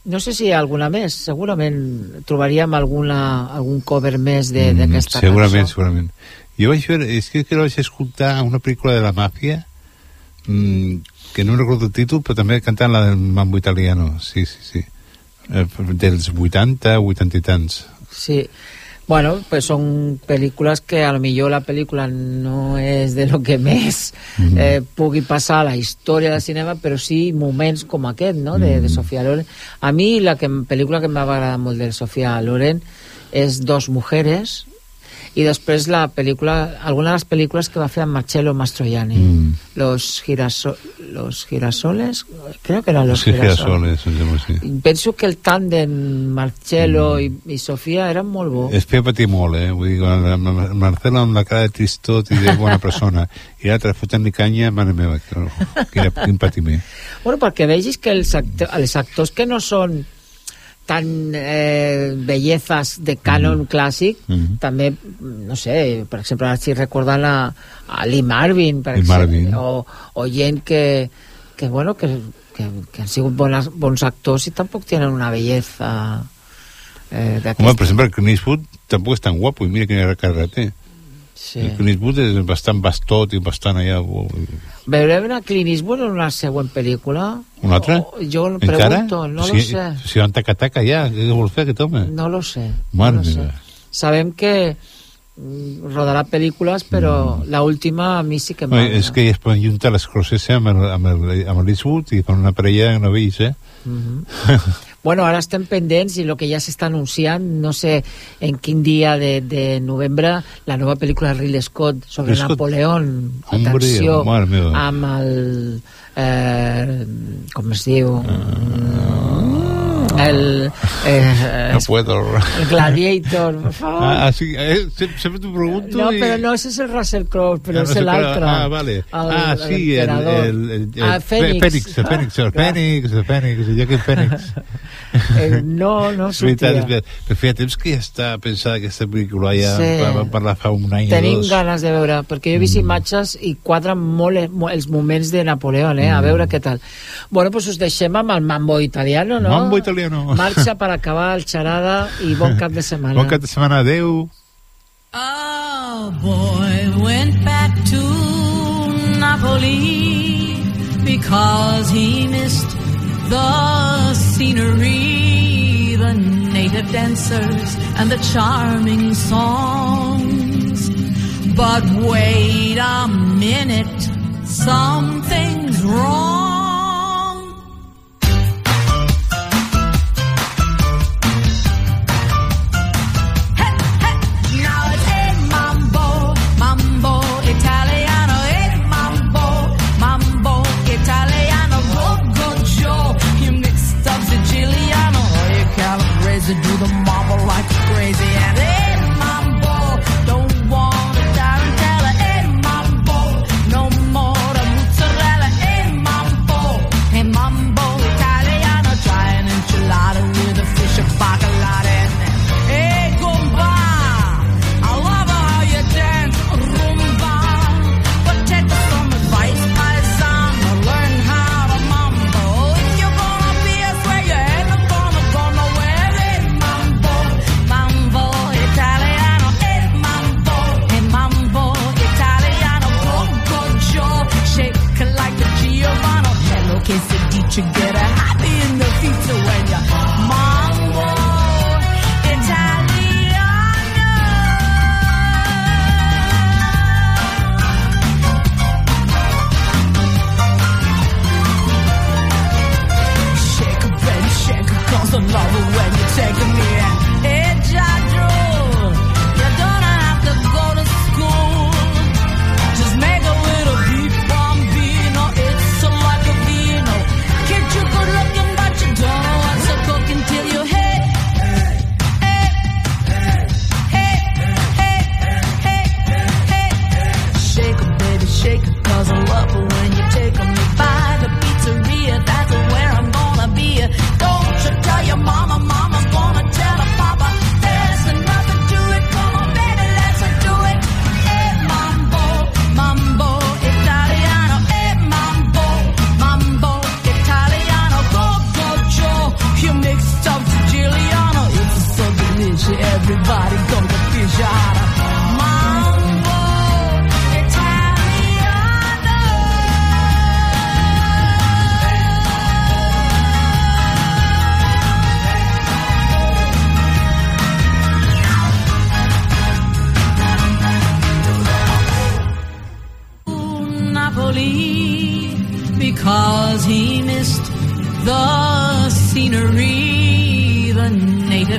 [SPEAKER 10] no sé si hi ha alguna més, segurament trobaríem alguna, algun cover més de- d'aquesta
[SPEAKER 11] Mm, segurament,
[SPEAKER 10] cançó.
[SPEAKER 11] segurament. Jo vaig veure, és que, que vaig escoltar una pel·lícula de la màfia mm, que no recordo el títol, però també cantant la del mambo italiano, sí, sí, sí. Eh, dels 80, 80 i tants.
[SPEAKER 10] Sí. Bueno, pues son películas que a lo millor la pel·lícula no és de lo que més
[SPEAKER 11] Mhm.
[SPEAKER 10] eh, pugui passar a la història del cinema, però sí moments com aquest, no?, de, de Sofía Loren. A mi la que, pel·lícula que m'ha agradat molt de Sofía Loren és Dos mujeres i després la pel·lícula, alguna de les pel·lícules que va fer amb Marcello Mastroianni.
[SPEAKER 11] Mm.
[SPEAKER 10] Los, giraso los girasoles, creo que eran los
[SPEAKER 11] sí,
[SPEAKER 10] girasoles.
[SPEAKER 11] girasoles, sí.
[SPEAKER 10] Penso que el tàndem Marcello i, i Sofia eren molt bo.
[SPEAKER 11] Es feia patir molt, eh? Vull dir, quan el Mar- Marcelo amb la cara de tristot i de bona persona i l'altre fotent-li canya, mare meva, que, quin, quin patiment.
[SPEAKER 10] Bueno, perquè vegis que els, acto els actors que no són tan eh, bellezas de canon clàssic,
[SPEAKER 11] Mhm.
[SPEAKER 10] també, no sé, per exemple, ara estic recordant a, a Lee Marvin, per
[SPEAKER 11] Lee
[SPEAKER 10] exemple,
[SPEAKER 11] Marvin.
[SPEAKER 10] o, o gent que, que bueno, que, que, que han sigut bones, bons actors i tampoc tenen una belleza eh,
[SPEAKER 11] Home,
[SPEAKER 10] d'aquesta.
[SPEAKER 11] per exemple, el Clint Eastwood tampoc és tan guapo, i mira quina carrera té.
[SPEAKER 10] Sí.
[SPEAKER 11] El Clint Eastwood és bastant bastot i bastant allà...
[SPEAKER 10] Veurem a Clint Eastwood en una següent pel·lícula?
[SPEAKER 11] Un altre?
[SPEAKER 10] O- jo em
[SPEAKER 11] Encara?
[SPEAKER 10] pregunto, no
[SPEAKER 11] si,
[SPEAKER 10] lo sé.
[SPEAKER 11] Si van taca-taca ja, què vol fer aquest home?
[SPEAKER 10] No lo sé.
[SPEAKER 11] Mare
[SPEAKER 10] no lo sé.
[SPEAKER 11] meva.
[SPEAKER 10] Sabem que mm, rodarà pel·lícules, però
[SPEAKER 11] Mm.
[SPEAKER 10] la última a mi sí que
[SPEAKER 11] Oi,
[SPEAKER 10] va.
[SPEAKER 11] és que es poden juntar l'Escorsese amb, el, amb, el, amb l'Eastwood i fan una parella no veus, eh?
[SPEAKER 10] Mhm. Bueno, ara estem pendents i el que ja s'està anunciant, no sé en quin dia de, de novembre, la nova pel·lícula de Ridley Scott sobre
[SPEAKER 11] Scott.
[SPEAKER 10] Napoleón.
[SPEAKER 11] Hombre,
[SPEAKER 10] Atenció,
[SPEAKER 11] meva.
[SPEAKER 10] amb el... Eh, com es diu? El... Eh,
[SPEAKER 11] No puedo.
[SPEAKER 10] el Gladiator, por favor.
[SPEAKER 11] Ah, eh, sempre t'ho pregunto
[SPEAKER 10] No,
[SPEAKER 11] i...
[SPEAKER 10] però no, ese és el Russell Crowe,
[SPEAKER 11] Ah,
[SPEAKER 10] és
[SPEAKER 11] Russell Crowe,
[SPEAKER 10] l'altre.
[SPEAKER 11] ah, vale.
[SPEAKER 10] El-
[SPEAKER 11] Ah, sí, el- el- el- el-
[SPEAKER 10] Ah,
[SPEAKER 11] Fe-
[SPEAKER 10] Fènix.
[SPEAKER 11] Fènix, el Fènix, el
[SPEAKER 10] Ah.
[SPEAKER 11] Fènix, el el Joaquim Fènix.
[SPEAKER 10] Eh, no, no sortia.
[SPEAKER 11] Però feia temps que ja està pensada aquesta pel·lícula, ja
[SPEAKER 10] Sí.
[SPEAKER 11] vam parlar fa un any
[SPEAKER 10] Tenim
[SPEAKER 11] o dos.
[SPEAKER 10] ganes de veure, perquè jo he vist imatges i quadren molt eh, els moments de Napoleón, eh? A
[SPEAKER 11] Mm.
[SPEAKER 10] veure què tal. Bueno, pues us deixem amb el mambo italiano, no?
[SPEAKER 11] Mambo italiano.
[SPEAKER 10] Marxa per acabar el xarada i bon cap de setmana.
[SPEAKER 11] Bon cap de setmana, adeu.
[SPEAKER 1] A boy went back to Napoli because he missed the scenery, the native dancers, and the charming songs. But wait a minute, something's wrong.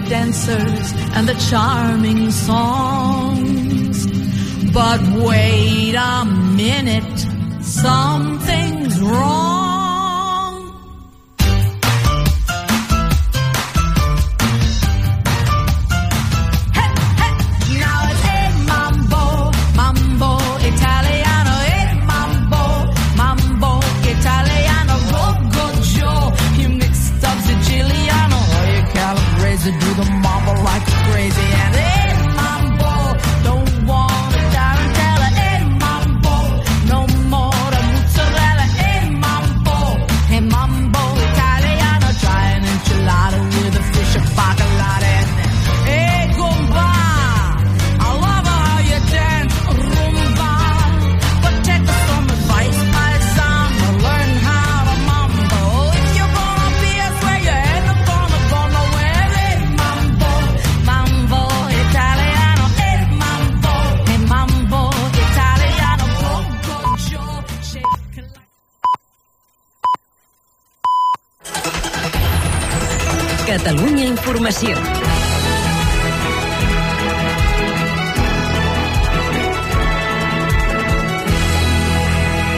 [SPEAKER 1] Dancers, and the charming songs. But wait a minute, something's wrong.
[SPEAKER 2] Informació.